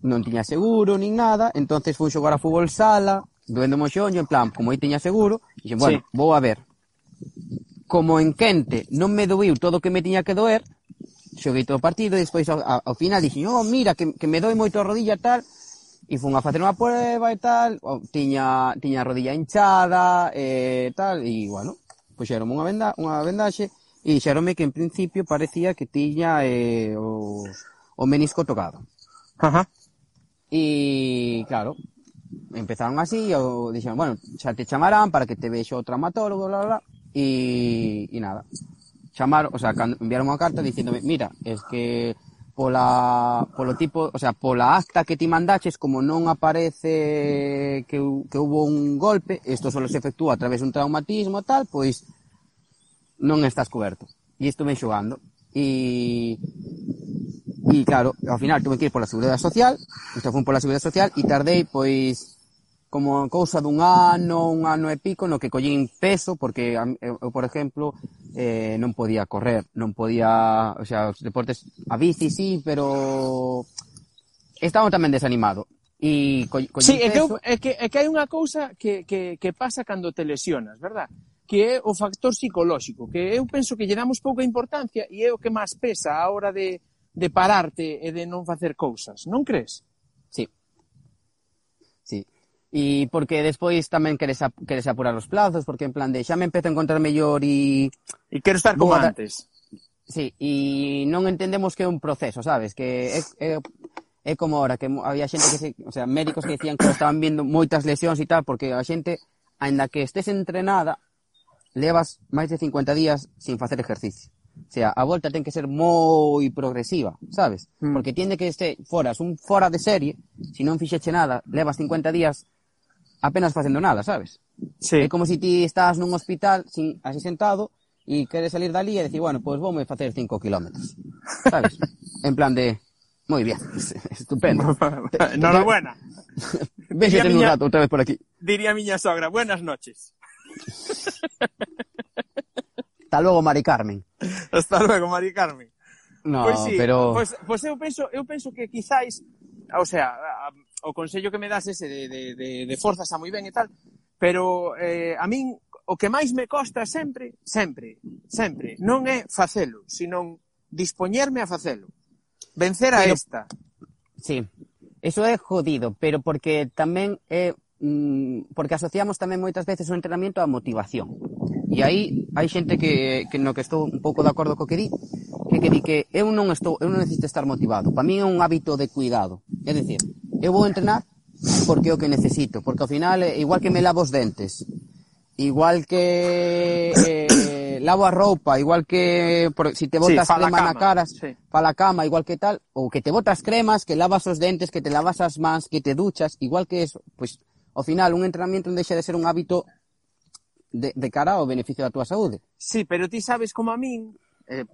non tiña seguro nin nada, entonces fui xogar a fútbol sala, doendo o xeonllo, en plan, como aí tiña seguro, dixen, bueno, sí. vou a ver. Como en quente non me doiu todo o que me tiña que doer, xoguei todo o partido e despois ao, ao final dixen, oh, mira, que, que me doi moito a rodilla tal, E fun a facer unha prueba e tal, tiña, tiña a rodilla hinchada e tal, e bueno, puxeronme unha, venda, unha vendaxe e xerome que en principio parecía que tiña eh, o, o menisco tocado. Ajá. E claro, empezaron así, e dixeron, bueno, xa te chamarán para que te vexe o traumatólogo, bla, bla, bla, e, e nada. Chamaron, o sea, cando enviaron unha carta dicéndome, mira, es que pola, polo tipo, o sea, pola acta que ti mandaches, como non aparece que, que hubo un golpe, isto só se efectúa a través dun traumatismo e tal, pois non estás coberto. E isto ven xogando. E, e claro, ao final tuve que ir pola Seguridade Social, isto foi pola Seguridade Social, e tardei, pois, como cousa dun ano, un ano e pico, no que collín peso, porque eu, por exemplo, eh, non podía correr, non podía, o sea, os deportes a bici sí, pero estaba tamén desanimado. E co, co sí, é que, é, que, é que hai unha cousa que, que, que pasa cando te lesionas, verdad? Que é o factor psicolóxico, que eu penso que lle damos pouca importancia e é o que máis pesa a hora de, de pararte e de non facer cousas, non crees? E porque despois tamén queres, ap queres apurar os plazos, porque en plan de xa me empezo a encontrar mellor e... E quero estar como antes. Sí, e non entendemos que é un proceso, sabes? Que é, é, é como ahora, que había xente que, se, o sea, médicos que decían que estaban vendo moitas lesións e tal, porque a xente, ainda que estés entrenada, levas máis de 50 días sin facer ejercicio. O sea, a volta ten que ser moi progresiva, sabes? Mm. Porque tiende que este foras un fora de serie, se non fixeche nada, levas 50 días apenas facendo nada, sabes? Sí. É como se si ti estás nun hospital sin, así sentado e queres salir dali e decir, bueno, pois pues voume facer 5 kilómetros, sabes? en plan de, moi bien, estupendo. Enhorabuena. Vexete un rato outra vez por aquí. Diría a miña sogra, buenas noches. Hasta logo, Mari Carmen. Hasta logo, Mari Carmen. No, pois sí, pero... Pois, pois eu penso, eu penso que quizáis, o sea, o consello que me das ese de, de, de, de forza está moi ben e tal, pero eh, a min o que máis me costa sempre, sempre, sempre, non é facelo, sino dispoñerme a facelo. Vencer a pero, esta. Sí, eso é jodido, pero porque tamén é mm, porque asociamos tamén moitas veces o entrenamiento á motivación. E aí hai xente que, que no que estou un pouco de acordo co que di, que, que di que eu non estou, eu non necesito estar motivado. Para mí é un hábito de cuidado. É dicir, eu vou entrenar porque é o que necesito, porque ao final, eh, igual que me lavo os dentes, igual que eh, lavo a roupa, igual que por, si te botas sí, crema na cara, sí. para a cama, igual que tal, ou que te botas cremas, que lavas os dentes, que te lavas as mans, que te duchas, igual que eso, pues, ao final un entrenamiento non deixa de ser un hábito de, de cara ao beneficio da túa saúde. Sí, pero ti sabes como a min, eh,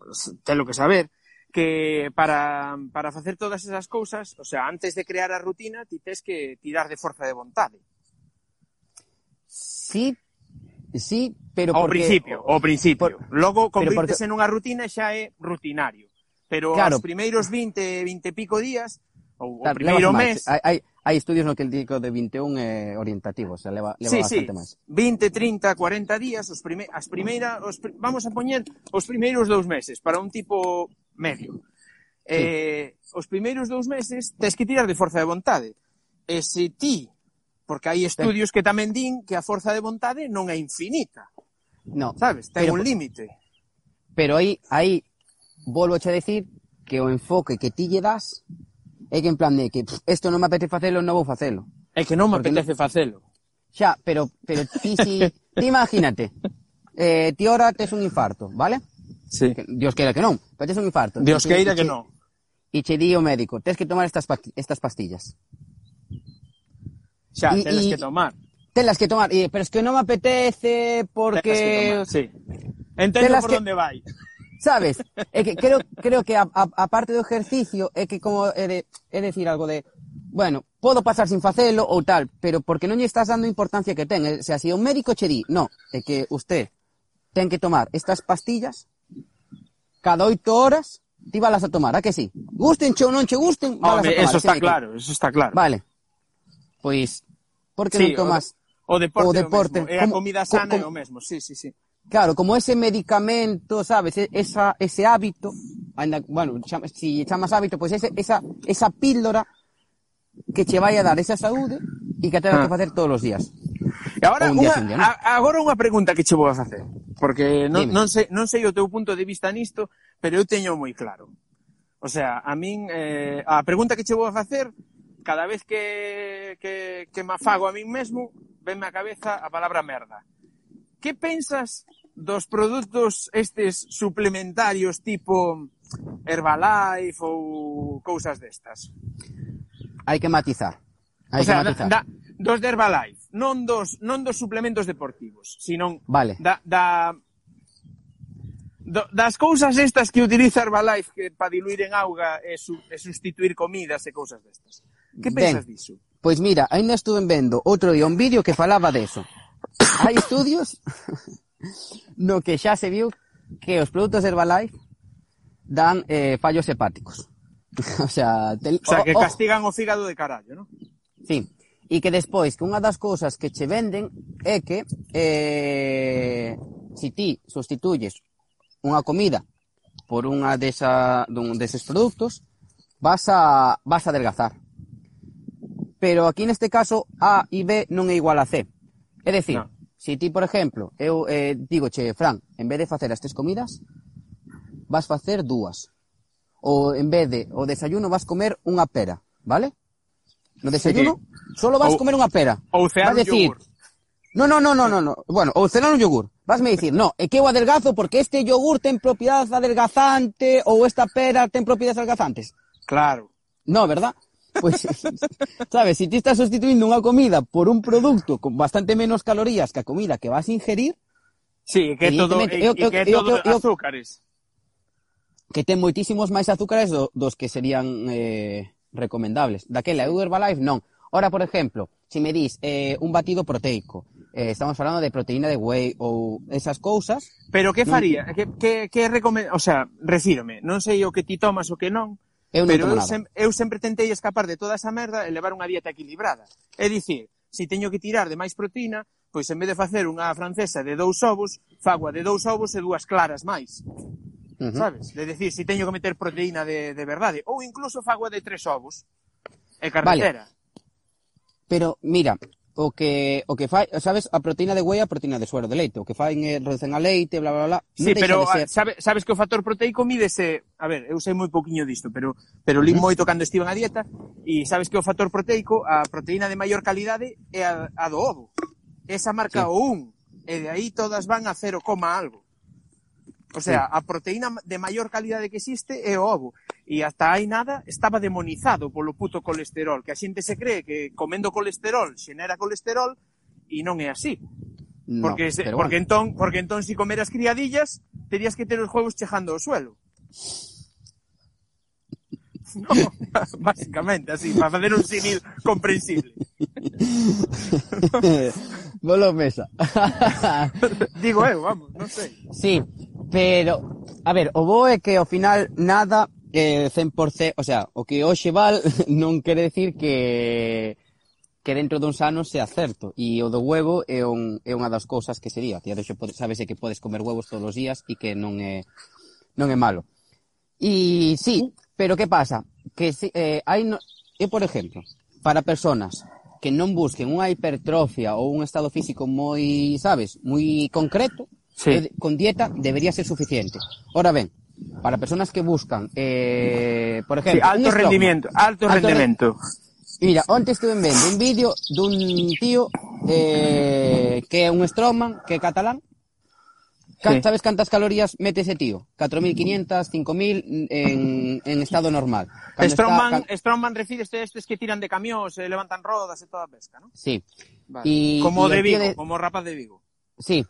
te lo que saber, que para, para facer todas esas cousas, o sea, antes de crear a rutina, ti tes que tirar de forza de vontade. Sí, sí, pero ao porque... principio, ao principio. Por... Logo convirtese porque... nunha rutina xa é rutinario. Pero claro. os primeiros 20, 20 e pico días ou claro, o primeiro mes. Hai, hai, hai estudios no que el dico de 21 é eh, orientativo, o sea, leva, leva sí, bastante sí. máis. 20, 30, 40 días, os prime, as primeira, os, vamos a poñer os primeiros dous meses para un tipo medio. Sí. Eh, os primeiros dous meses tens que tirar de forza de vontade. E se ti, porque hai estudios que tamén din que a forza de vontade non é infinita. No. Sabes? Ten pero, un límite. Pero aí, aí, volvo a decir que o enfoque que ti lle das é que en plan de que isto non me apetece facelo, non vou facelo. É que non me porque apetece non... facelo. Xa, pero, pero ti si... ti imagínate, eh, ti ora tes un infarto, vale? Sí. Que, Dios queira que non. Paches un infarto. Dios che, queira que non. E che di o médico, tes que tomar estas, estas pastillas. Xa, y, tenes y, que tomar. Telas que tomar, y, pero es que non me apetece porque... Telas que tomar, sí. Entendo telas por que... onde vai. Sabes? É que creo, creo que a, a, a parte do exercicio é que como é, de, é decir algo de bueno, podo pasar sin facelo ou tal, pero porque non lle estás dando importancia que ten. O sea, se si o médico che di, no, é que usted ten que tomar estas pastillas cada oito horas, ti valas a tomar, a que sí? Gusten che ou non che gusten, valas Home, a tomar. eso está claro, eso está claro. Vale. Pois, por que Sí, non tomas... O deporte, o o deporte. É a como- comida co- sana é como- o mesmo, sí, sí, sí. Claro, como ese medicamento, sabes, E- esa, ese hábito, anda, bueno, si chamas hábito, pois ese, esa, esa píldora que che vai a dar esa saúde e que terás ah. que facer todos os días. E agora un día, unha, día, ¿no? agora unha pregunta que che vou a facer, porque non, Dime. non, sei, non sei o teu punto de vista nisto, pero eu teño moi claro. O sea, a min eh, a pregunta que che vou a facer cada vez que, que, que me afago a min mesmo, venme a cabeza a palabra merda. Que pensas dos produtos estes suplementarios tipo Herbalife ou cousas destas? hai que matizar. Hai o que matizar. Da, dos de Herbalife, non dos, non dos suplementos deportivos, sino vale. da, da, do, das cousas estas que utiliza Herbalife que para diluir en auga e, su, e sustituir comidas e cousas destas. Que pensas ben. Pois mira, ainda estuve vendo outro día un vídeo que falaba deso. Hai estudios no que xa se viu que os produtos Herbalife dan eh, fallos hepáticos. o sea, te... o sea que castigan o, o fígado de carallo, ¿no? Sí. E que despois, que unha das cousas que che venden é que eh, si ti sustituyes unha comida por unha desa, dun deses produtos, vas a, vas a adelgazar. Pero aquí neste caso A e B non é igual a C. É dicir, no. si ti, por exemplo, eu eh, digo, che, Fran, en vez de facer as tres comidas, vas facer dúas o en vez de o desayuno vas comer unha pera, vale? No desayuno sí. solo vas ou, comer unha pera. Ou cenar vas decir, yogur. No, no, no, no, no, no. Bueno, ou cenar un yogur. Vas me dicir, no, é que eu adelgazo porque este yogur ten propiedades adelgazante ou esta pera ten propiedades adelgazantes. Claro. No, ¿verdad? Pues, sabes, si ti estás sustituindo unha comida por un produto con bastante menos calorías que a comida que vas a ingerir, Sí, que é todo, e, e, que é todo eu, eu, azúcares que ten moitísimos máis azúcares do, dos que serían eh, recomendables. Daquela, eu Herbalife non. Ora, por exemplo, se si me dís eh, un batido proteico, eh, estamos falando de proteína de whey ou esas cousas... Pero que faría? Non... Que, que, que recomend... O sea, refírome, non sei o que ti tomas o que non, eu non pero eu, sem eu sempre tentei escapar de toda esa merda e levar unha dieta equilibrada. É dicir, se si teño que tirar de máis proteína, pois en vez de facer unha francesa de dous ovos, fago a de dous ovos e dúas claras máis. -huh. Sabes? De decir, se teño que meter proteína de, de verdade. Ou incluso fago de tres ovos e carretera. Vale. Pero, mira, o que o que fai, sabes, a proteína de whey, a proteína de suero de leite, o que faen é reducen a leite, bla bla bla. Sí, non pero de ser... Ah, sabe, sabes que o factor proteico mídese, a ver, eu sei moi poquiño disto, pero pero li moito cando estive na dieta e sabes que o factor proteico, a proteína de maior calidade é a, a do ovo. Esa marca sí. o 1 e de aí todas van a 0, algo. O sea, sí. a proteína de maior calidade que existe é o ovo. E hasta hai nada estaba demonizado polo puto colesterol, que a xente se cree que comendo colesterol xenera colesterol e non é así. No, porque se, bueno. porque entón, porque entón si comeras criadillas, terías que ter os huevos chejando ao suelo. No, basicamente, así, para facer un símil comprensible. Bolo Mesa. Digo eu, vamos, non sei. Sí, pero, a ver, o bo é que ao final nada eh, 100%, o sea, o que hoxe val non quere decir que que dentro duns anos sea certo e o do huevo é, un, é unha das cousas que sería ti adoxe sabese que podes comer huevos todos os días e que non é non é malo e sí, pero que pasa? que eh, hai no... eu por exemplo para personas que non busquen unha hipertrofia ou un estado físico moi, sabes, moi concreto, sí. Eh, con dieta debería ser suficiente. Ora ben, para personas que buscan, eh, por ejemplo... Sí, alto rendimiento, alto, alto rendimiento. Re... Mira, onte estuve vendo un vídeo dun tío eh, que é un strongman, que é catalán, Sí. Sabes cantas calorías mete ese tío? 4.500, 5.000 en, en estado normal. Strongman, está- Strongman refires a estes que tiran de camións, e levantan rodas e toda pesca, ¿no? Sí, Vale. Y- como y de Vigo, de- como o rapaz de Vigo. sí.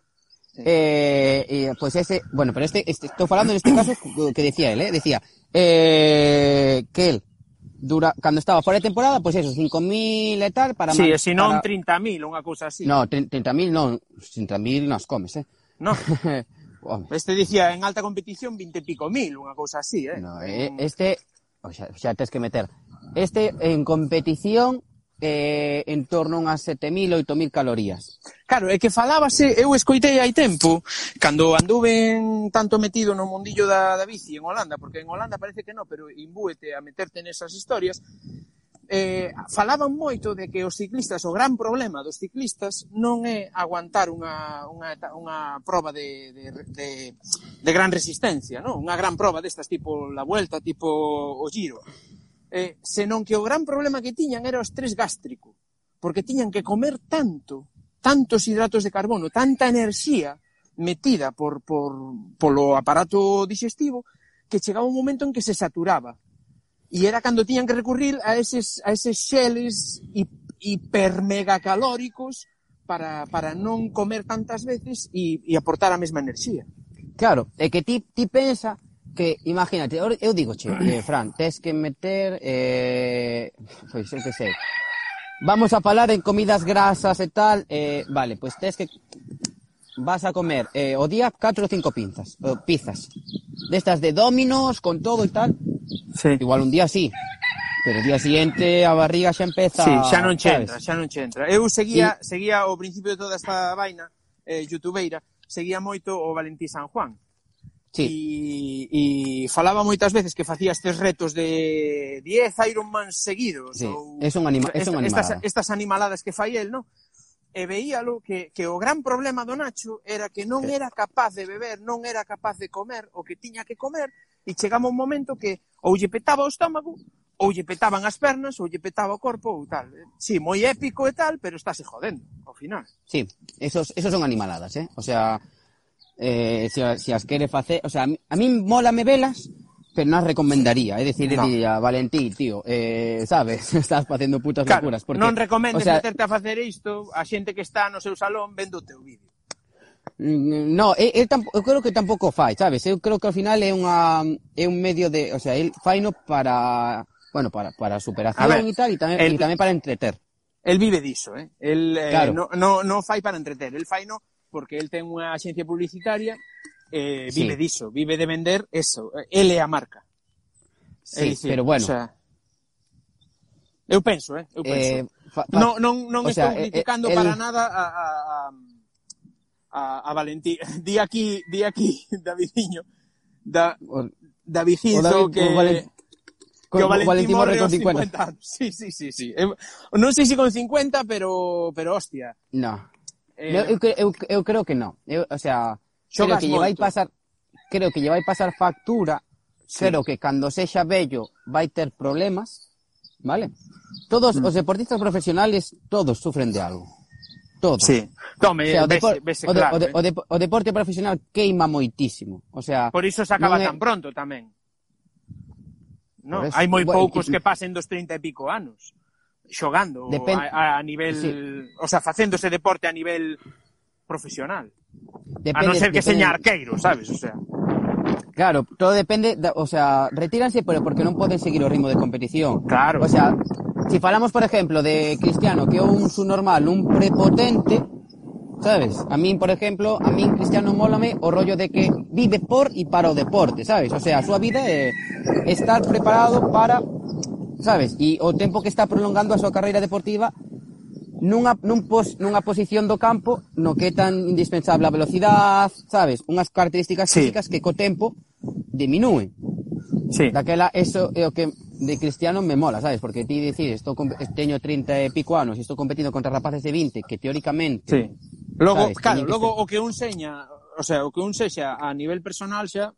Sí. Eh, pues ese, bueno, pero este, este, estoy hablando en este caso que decía él, ¿eh? Decía, eh, que él, dura, cuando estaba fuera de temporada, pues eso, 5.000 e tal, para... Sí, se non para- 30.000, unha cousa así. No, 30.000 no, 30.000 nas comes, eh. no? Home. Este dicía en alta competición 20 e pico mil, unha cousa así, eh? No, eh este, o xa, xa tes que meter. Este en competición eh, en torno a unhas 7.000, 8.000 calorías. Claro, é que falábase, eu escoitei hai tempo, cando anduven tanto metido no mundillo da, da bici en Holanda, porque en Holanda parece que non, pero imbúete a meterte nesas historias, eh, falaban moito de que os ciclistas, o gran problema dos ciclistas non é aguantar unha, unha, unha proba de, de, de, de gran resistencia, non? unha gran proba destas tipo la vuelta, tipo o giro, eh, senón que o gran problema que tiñan era o estrés gástrico, porque tiñan que comer tanto, tantos hidratos de carbono, tanta enerxía metida por, por, polo aparato digestivo, que chegaba un momento en que se saturaba E era cando tiñan que recurrir a eses, a eses xeles hipermegacalóricos para, para non comer tantas veces e, e aportar a mesma enerxía. Claro, é que ti, ti pensa que, imagínate, eu digo, che, eh, Fran, tes que meter, eh, pois, eu que sei, vamos a falar en comidas grasas e tal, eh, vale, pois tes que vas a comer eh, o día 4 ou 5 pinzas, o pizzas, destas de dominos, con todo e tal, Sí. Igual un día sí, pero o día siguiente a barriga xa empeza... Sí, xa non che entra, xa non che entra. Eu seguía, sí. seguía ao principio de toda esta vaina eh, youtubeira, seguía moito o Valentí San Juan. Sí. E, e falaba moitas veces que facía estes retos de 10 Ironman seguidos. Sí. Ou, es un anima, es un animada. Estas, estas animaladas que fai el, non? e veíalo que, que o gran problema do Nacho era que non era capaz de beber, non era capaz de comer o que tiña que comer e chegaba un momento que ou lle petaba o estómago ou lle petaban as pernas, ou lle petaba o corpo ou tal. Sí, moi épico e tal, pero estáse jodendo, ao final. Sí, esos, esos son animaladas, eh? O sea, eh, se, si as quere facer... O sea, a mí, a mí mola me velas, pero non as recomendaría, é dicir, no. diría, Valentí, tío, eh, sabes, estás facendo putas claro, locuras. Porque, non recomendes o sea, meterte a facer isto a xente que está no seu salón vendo o teu vídeo. Mm, no, eu, eu, tampo, eu creo que tampouco fai, sabes? Eu creo que ao final é unha é un medio de, o sea, el faino para, bueno, para para superación ver, e tal e tamén el, e tamén para entreter. El vive diso, eh? El eh, claro. eh, no, no, no fai para entreter, el faino porque el ten unha axencia publicitaria eh, vive sí. diso, vive de vender eso, ele é a marca. Sí, dicir, pero bueno. O sea, eu penso, eh, eu penso. Eh, fa, fa, non non non estou sea, criticando eh, eh el... para nada a a a, a Valentín. Di aquí, di aquí Davidiño. Da Davidinho que o Valen... Que o Valentín, Valentín morre con 50. 50. Sí, sí, sí, sí. Eu, non sei se con 50, pero pero hostia. No. Eh... Eu, eu, eu, eu creo que no. Eu, o sea, Creo que, lle vai pasar, creo que lle vai pasar factura, sí. creo que cando sexa bello vai ter problemas, vale? Todos mm. os deportistas profesionales, todos sufren de algo. Todos. Sí. Tome, o, sea, o, depor vese, vese claro, o, de, eh? o, de, o, de, o deporte profesional queima moitísimo. O sea, Por iso se acaba é... tan pronto tamén. No, eso, hai moi bueno, poucos que pasen dos 30 e pico anos xogando Depende, a, a nivel, sí. o sea, facéndose deporte a nivel profesional. Depende, a non ser que depende. seña arqueiro, sabes? O sea. Claro, todo depende, da, o sea, retíranse pero porque non poden seguir o ritmo de competición. Claro. O sea, si falamos, por exemplo, de Cristiano, que é un subnormal, un prepotente, sabes? A min, por exemplo, a min Cristiano mólame o rollo de que vive por e para o deporte, sabes? O sea, a súa vida é estar preparado para, sabes? E o tempo que está prolongando a súa carreira deportiva nunha, nun pos, nunha posición do campo no que é tan indispensable a velocidade, sabes? Unhas características sí. físicas que co tempo diminúen. Sí. Daquela, eso é o que de Cristiano me mola, sabes? Porque ti dicir, estou teño 30 e pico anos e estou competindo contra rapaces de 20 que teóricamente... Sí. Logo, sabes, claro, logo o que un seña, o sea, o que un sexa a nivel personal xa,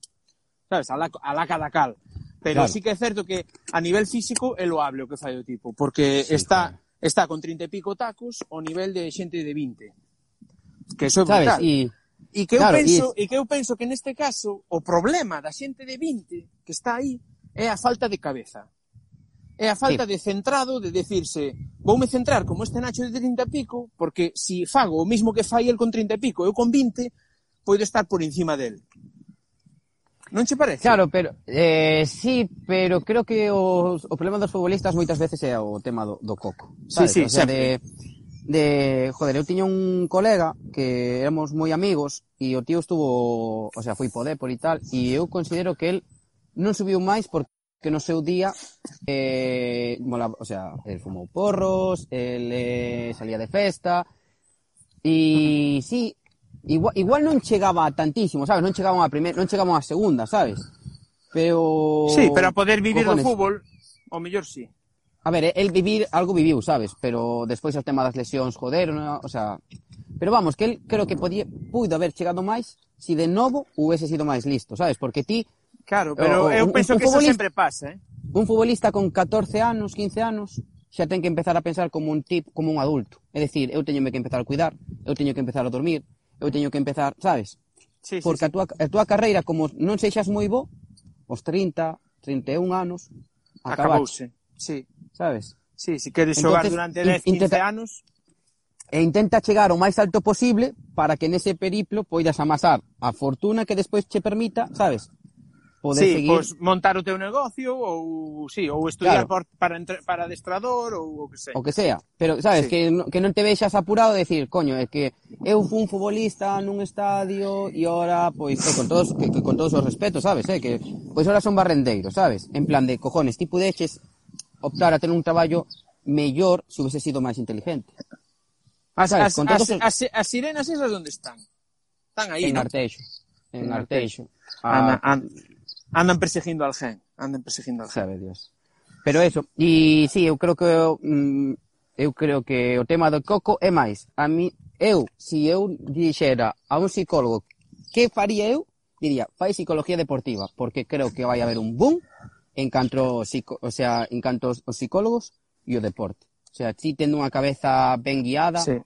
sabes, a la, a la cada cal. Pero claro. sí que é certo que a nivel físico é loable o que fai o tipo, porque sí, está claro Está con 30 e pico tacos ao nivel de xente de 20. Que eso é brutal. Sabes, y... E que, claro, eu penso, y... e que eu penso que neste caso o problema da xente de 20 que está aí é a falta de cabeza. É a falta sí. de centrado de decirse voume centrar como este Nacho de 30 e pico porque si fago o mismo que fai el con 30 e pico eu con 20 podo estar por encima del. Non che parece? Claro, pero eh, sí, pero creo que os, o problema dos futbolistas moitas veces é o tema do, do coco. Sabes? Sí, sí, o sea, sempre. de, de, joder, eu tiña un colega que éramos moi amigos e o tío estuvo, o sea, foi poder por e tal, e eu considero que el non subiu máis porque no seu día eh, mola, o sea, el fumou porros, el eh, salía de festa, E sí, Igual, igual non chegaba a tantísimo, sabes? Non chegaban a primeira, non chegaban a segunda, sabes? Pero Sí, pero a poder vivir do fútbol, o mellor sí. A ver, el vivir, algo viviu, sabes? Pero despois o tema das lesións, joder, no, o sea... Pero vamos, que el creo que podía, puido haber chegado máis si de novo hubiese sido máis listo, sabes? Porque ti... Claro, pero o, eu un, penso un, un que eso sempre pasa, eh? Un futbolista con 14 anos, 15 anos, xa ten que empezar a pensar como un tip, como un adulto. É dicir, eu teño que empezar a cuidar, eu teño que empezar a dormir, eu teño que empezar, sabes? Sí, sí, Porque sí. A, túa, a túa carreira, como non seixas moi bo, os 30, 31 anos, acabaste. acabouse. Sí. Sabes? Sí, si queres xogar durante 10, 15 intenta, anos... E intenta chegar o máis alto posible para que nese periplo poidas amasar a fortuna que despois che permita, sabes? poder sí, seguir... Pois, montar o teu negocio ou sí, ou estudiar claro. por, para entre, para adestrador ou o que sea. O que sea, pero sabes sí. que que non te vexas apurado de decir, coño, é que eu fui un futbolista nun estadio e ora pois eh, con todos que, que, con todos os respetos, sabes, eh, que pois ora son barrendeiros, sabes? En plan de cojones, ti pudeches optar a tener un traballo mellor se hubiese sido máis inteligente. As, sabes, as, con todos as, os... as, as sirenas esas onde están? Están aí, en no? Arteixo. En Arteixo. A, a, ah. Ah, andan perseguindo al gen, andan perseguindo alguén. Sabe Dios. Pero eso, e sí, eu creo que mm, eu creo que o tema do coco é máis. A mí, eu, se eu dixera a un psicólogo que faría eu, diría, fai psicología deportiva, porque creo que vai haber un boom en canto, o sea, en canto os psicólogos e o deporte. O sea, ti tendo unha cabeza ben guiada, sí.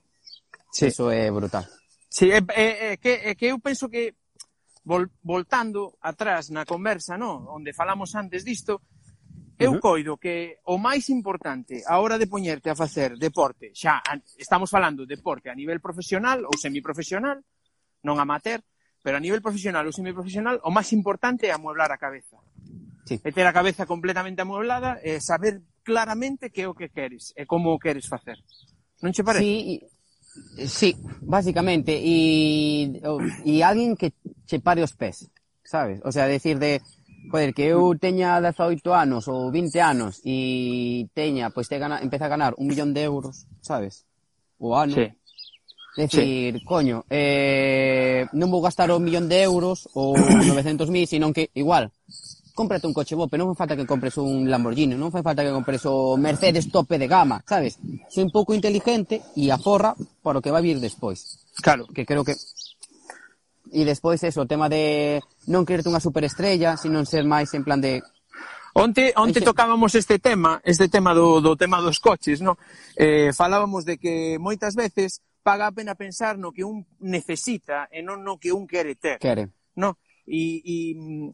Sí. eso é brutal. Sí, é, é, é, que, é que eu penso que vol, voltando atrás na conversa, no? onde falamos antes disto, eu coido que o máis importante a hora de poñerte a facer deporte, xa estamos falando de deporte a nivel profesional ou semiprofesional, non amateur, pero a nivel profesional ou semiprofesional, o máis importante é amueblar a cabeza. Sí. É ter a cabeza completamente amueblada e saber claramente que é o que queres e como o queres facer. Non che parece? Sí, Sí, básicamente. E, e alguén que che pare os pés, sabes? O sea, decir de, joder, que eu teña 18 anos ou 20 anos e teña, pois te gana, empeza a ganar un millón de euros, sabes? O ano. Sí. Decir, sí. coño, eh, non vou gastar un millón de euros ou 900.000, senón que igual cómprate un coche bo, pero non fai falta que compres un Lamborghini, non fai falta que compres o Mercedes tope de gama, sabes? Soy un pouco inteligente e aforra para o que vai vir despois. Claro. Que creo que e despois eso, o tema de non quererte unha superestrella, sino ser máis en plan de Onte, onte tocábamos este tema, este tema do, do tema dos coches, no? Eh, falábamos de que moitas veces paga a pena pensar no que un necesita e non no que un quere ter. Quere. No? e, e,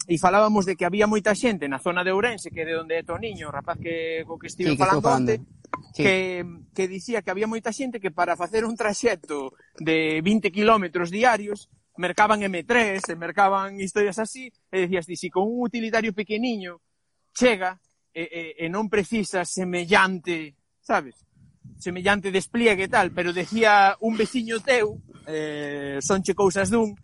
e falábamos de que había moita xente na zona de Ourense, que é de onde é Toniño, o rapaz que, co que estive sí, que falando onte, sí. que, que dicía que había moita xente que para facer un traxecto de 20 kilómetros diarios mercaban M3, e mercaban historias así, e decías, si con un utilitario pequeniño chega e, e, e non precisa semellante, sabes? Semellante despliegue e tal, pero decía un veciño teu, eh, sonche cousas dun,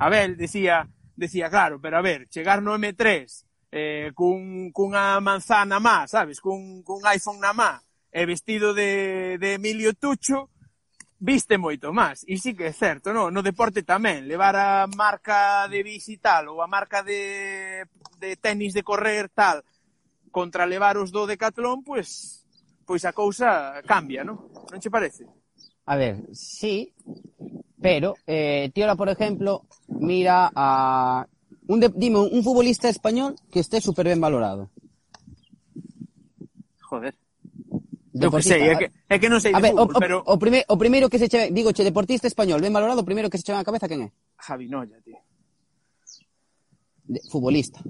Abel, decía, decía, claro, pero a ver, chegar no M3 eh, cun, cunha manzana má, sabes, cun, cun iPhone na má, e vestido de, de Emilio Tucho, viste moito máis. E sí que é certo, no, no deporte tamén, levar a marca de bici tal ou a marca de, de tenis de correr tal contra levar os do Decathlon, pois pois a cousa cambia, non? Non che parece? A ver, sí, Pero eh, Tiola, por ejemplo, mira a... Un de... Dime, un futbolista español que esté súper bien valorado. Joder. Deportista, que sei, é que, é que non sei a ver, fútbol, o, pero... o, primer, o primeiro que se che... Digo, che, deportista español, ben valorado, o primeiro que se che a cabeza, quen é? Javi Noya, tío. De, futbolista.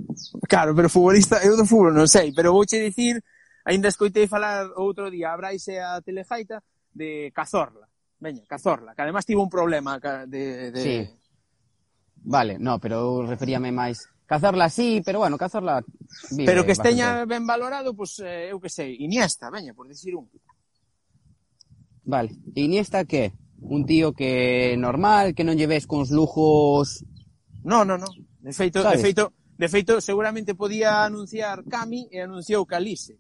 Claro, pero futbolista, eu do fútbol non sei, pero vouche dicir, aínda escoitei falar outro día a Brais e a Telejaita de Cazorla. Veña, Cazorla, que ademais tivo un problema de... de... Sí. Vale, no, pero eu referíame máis... Cazorla sí, pero bueno, Cazorla... Vive pero que esteña bastante. ben valorado, pois, pues, eh, eu que sei, Iniesta, veña, por decir un. Vale, Iniesta que? Un tío que normal, que non lleves cons lujos... No, no, no. De feito, ¿Sabes? de feito, de feito seguramente podía anunciar Cami e anunciou Calice.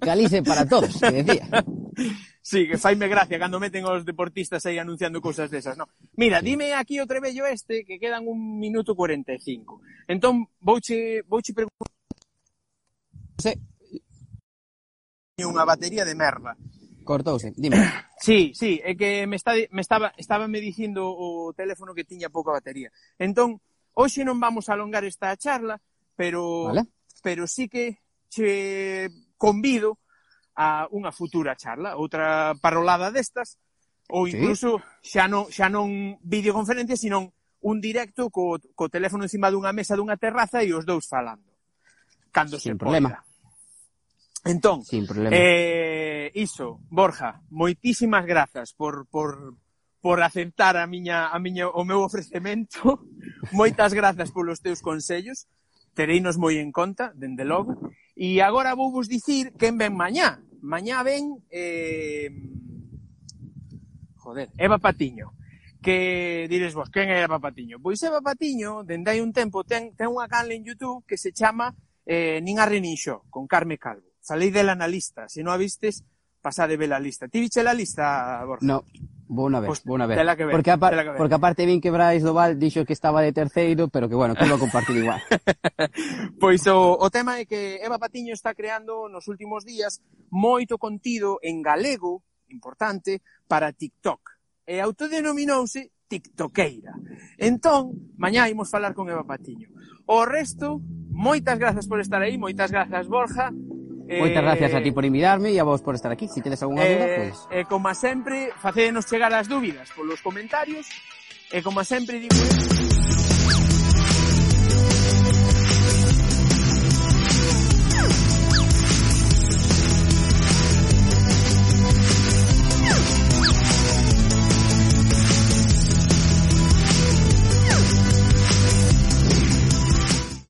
Calice para todos, que decía. Sí, que faime gracia cando meten os deportistas aí anunciando cousas desas, non? Mira, dime aquí o trebello este que quedan un minuto 45. Entón, vouche, vouche preguntar... Se... Unha batería de merda. Cortouse, dime. Sí, sí, é que me, está, me estaba, estaba me dicindo o teléfono que tiña pouca batería. Entón, hoxe non vamos a alongar esta charla, pero, vale. pero sí que che convido a unha futura charla, outra parolada destas, ou incluso sí. xa non, xa non videoconferencia, senón un directo co, co teléfono encima dunha mesa dunha terraza e os dous falando. Cando Sin se problema. Poda. Entón, Sin problema. Eh, iso, Borja, moitísimas grazas por, por, por aceptar a miña, a miña, o meu ofrecemento. Moitas grazas polos teus consellos. Tereinos moi en conta, dende logo. E agora vou vos dicir quen ven mañá mañá ven eh, joder, Eva Patiño que dires vos, quen é Eva Patiño? Pois Eva Patiño, dende hai un tempo, ten, ten unha canal en Youtube que se chama eh, Nin Arre con Carme Calvo. Falei dela na lista, se non a vistes, pasade vela a lista. Ti viche la lista, Borja? No, Bona vez, pues, pois, bona vez. Que ver, porque, a, que ver. porque aparte vin que Brais Doval dixo que estaba de terceiro, pero que bueno, que lo compartir igual. pois o, o tema é que Eva Patiño está creando nos últimos días moito contido en galego, importante, para TikTok. E autodenominouse TikTokeira. Entón, mañá imos falar con Eva Patiño. O resto, moitas grazas por estar aí, moitas grazas Borja, Eh, Moitas gracias a ti por invitarme e a vos por estar aquí. Se si tenes algunha eh, dúbida, pois... Pues... E eh, como sempre, facedenos chegar as dúbidas polos comentarios. E como sempre digo...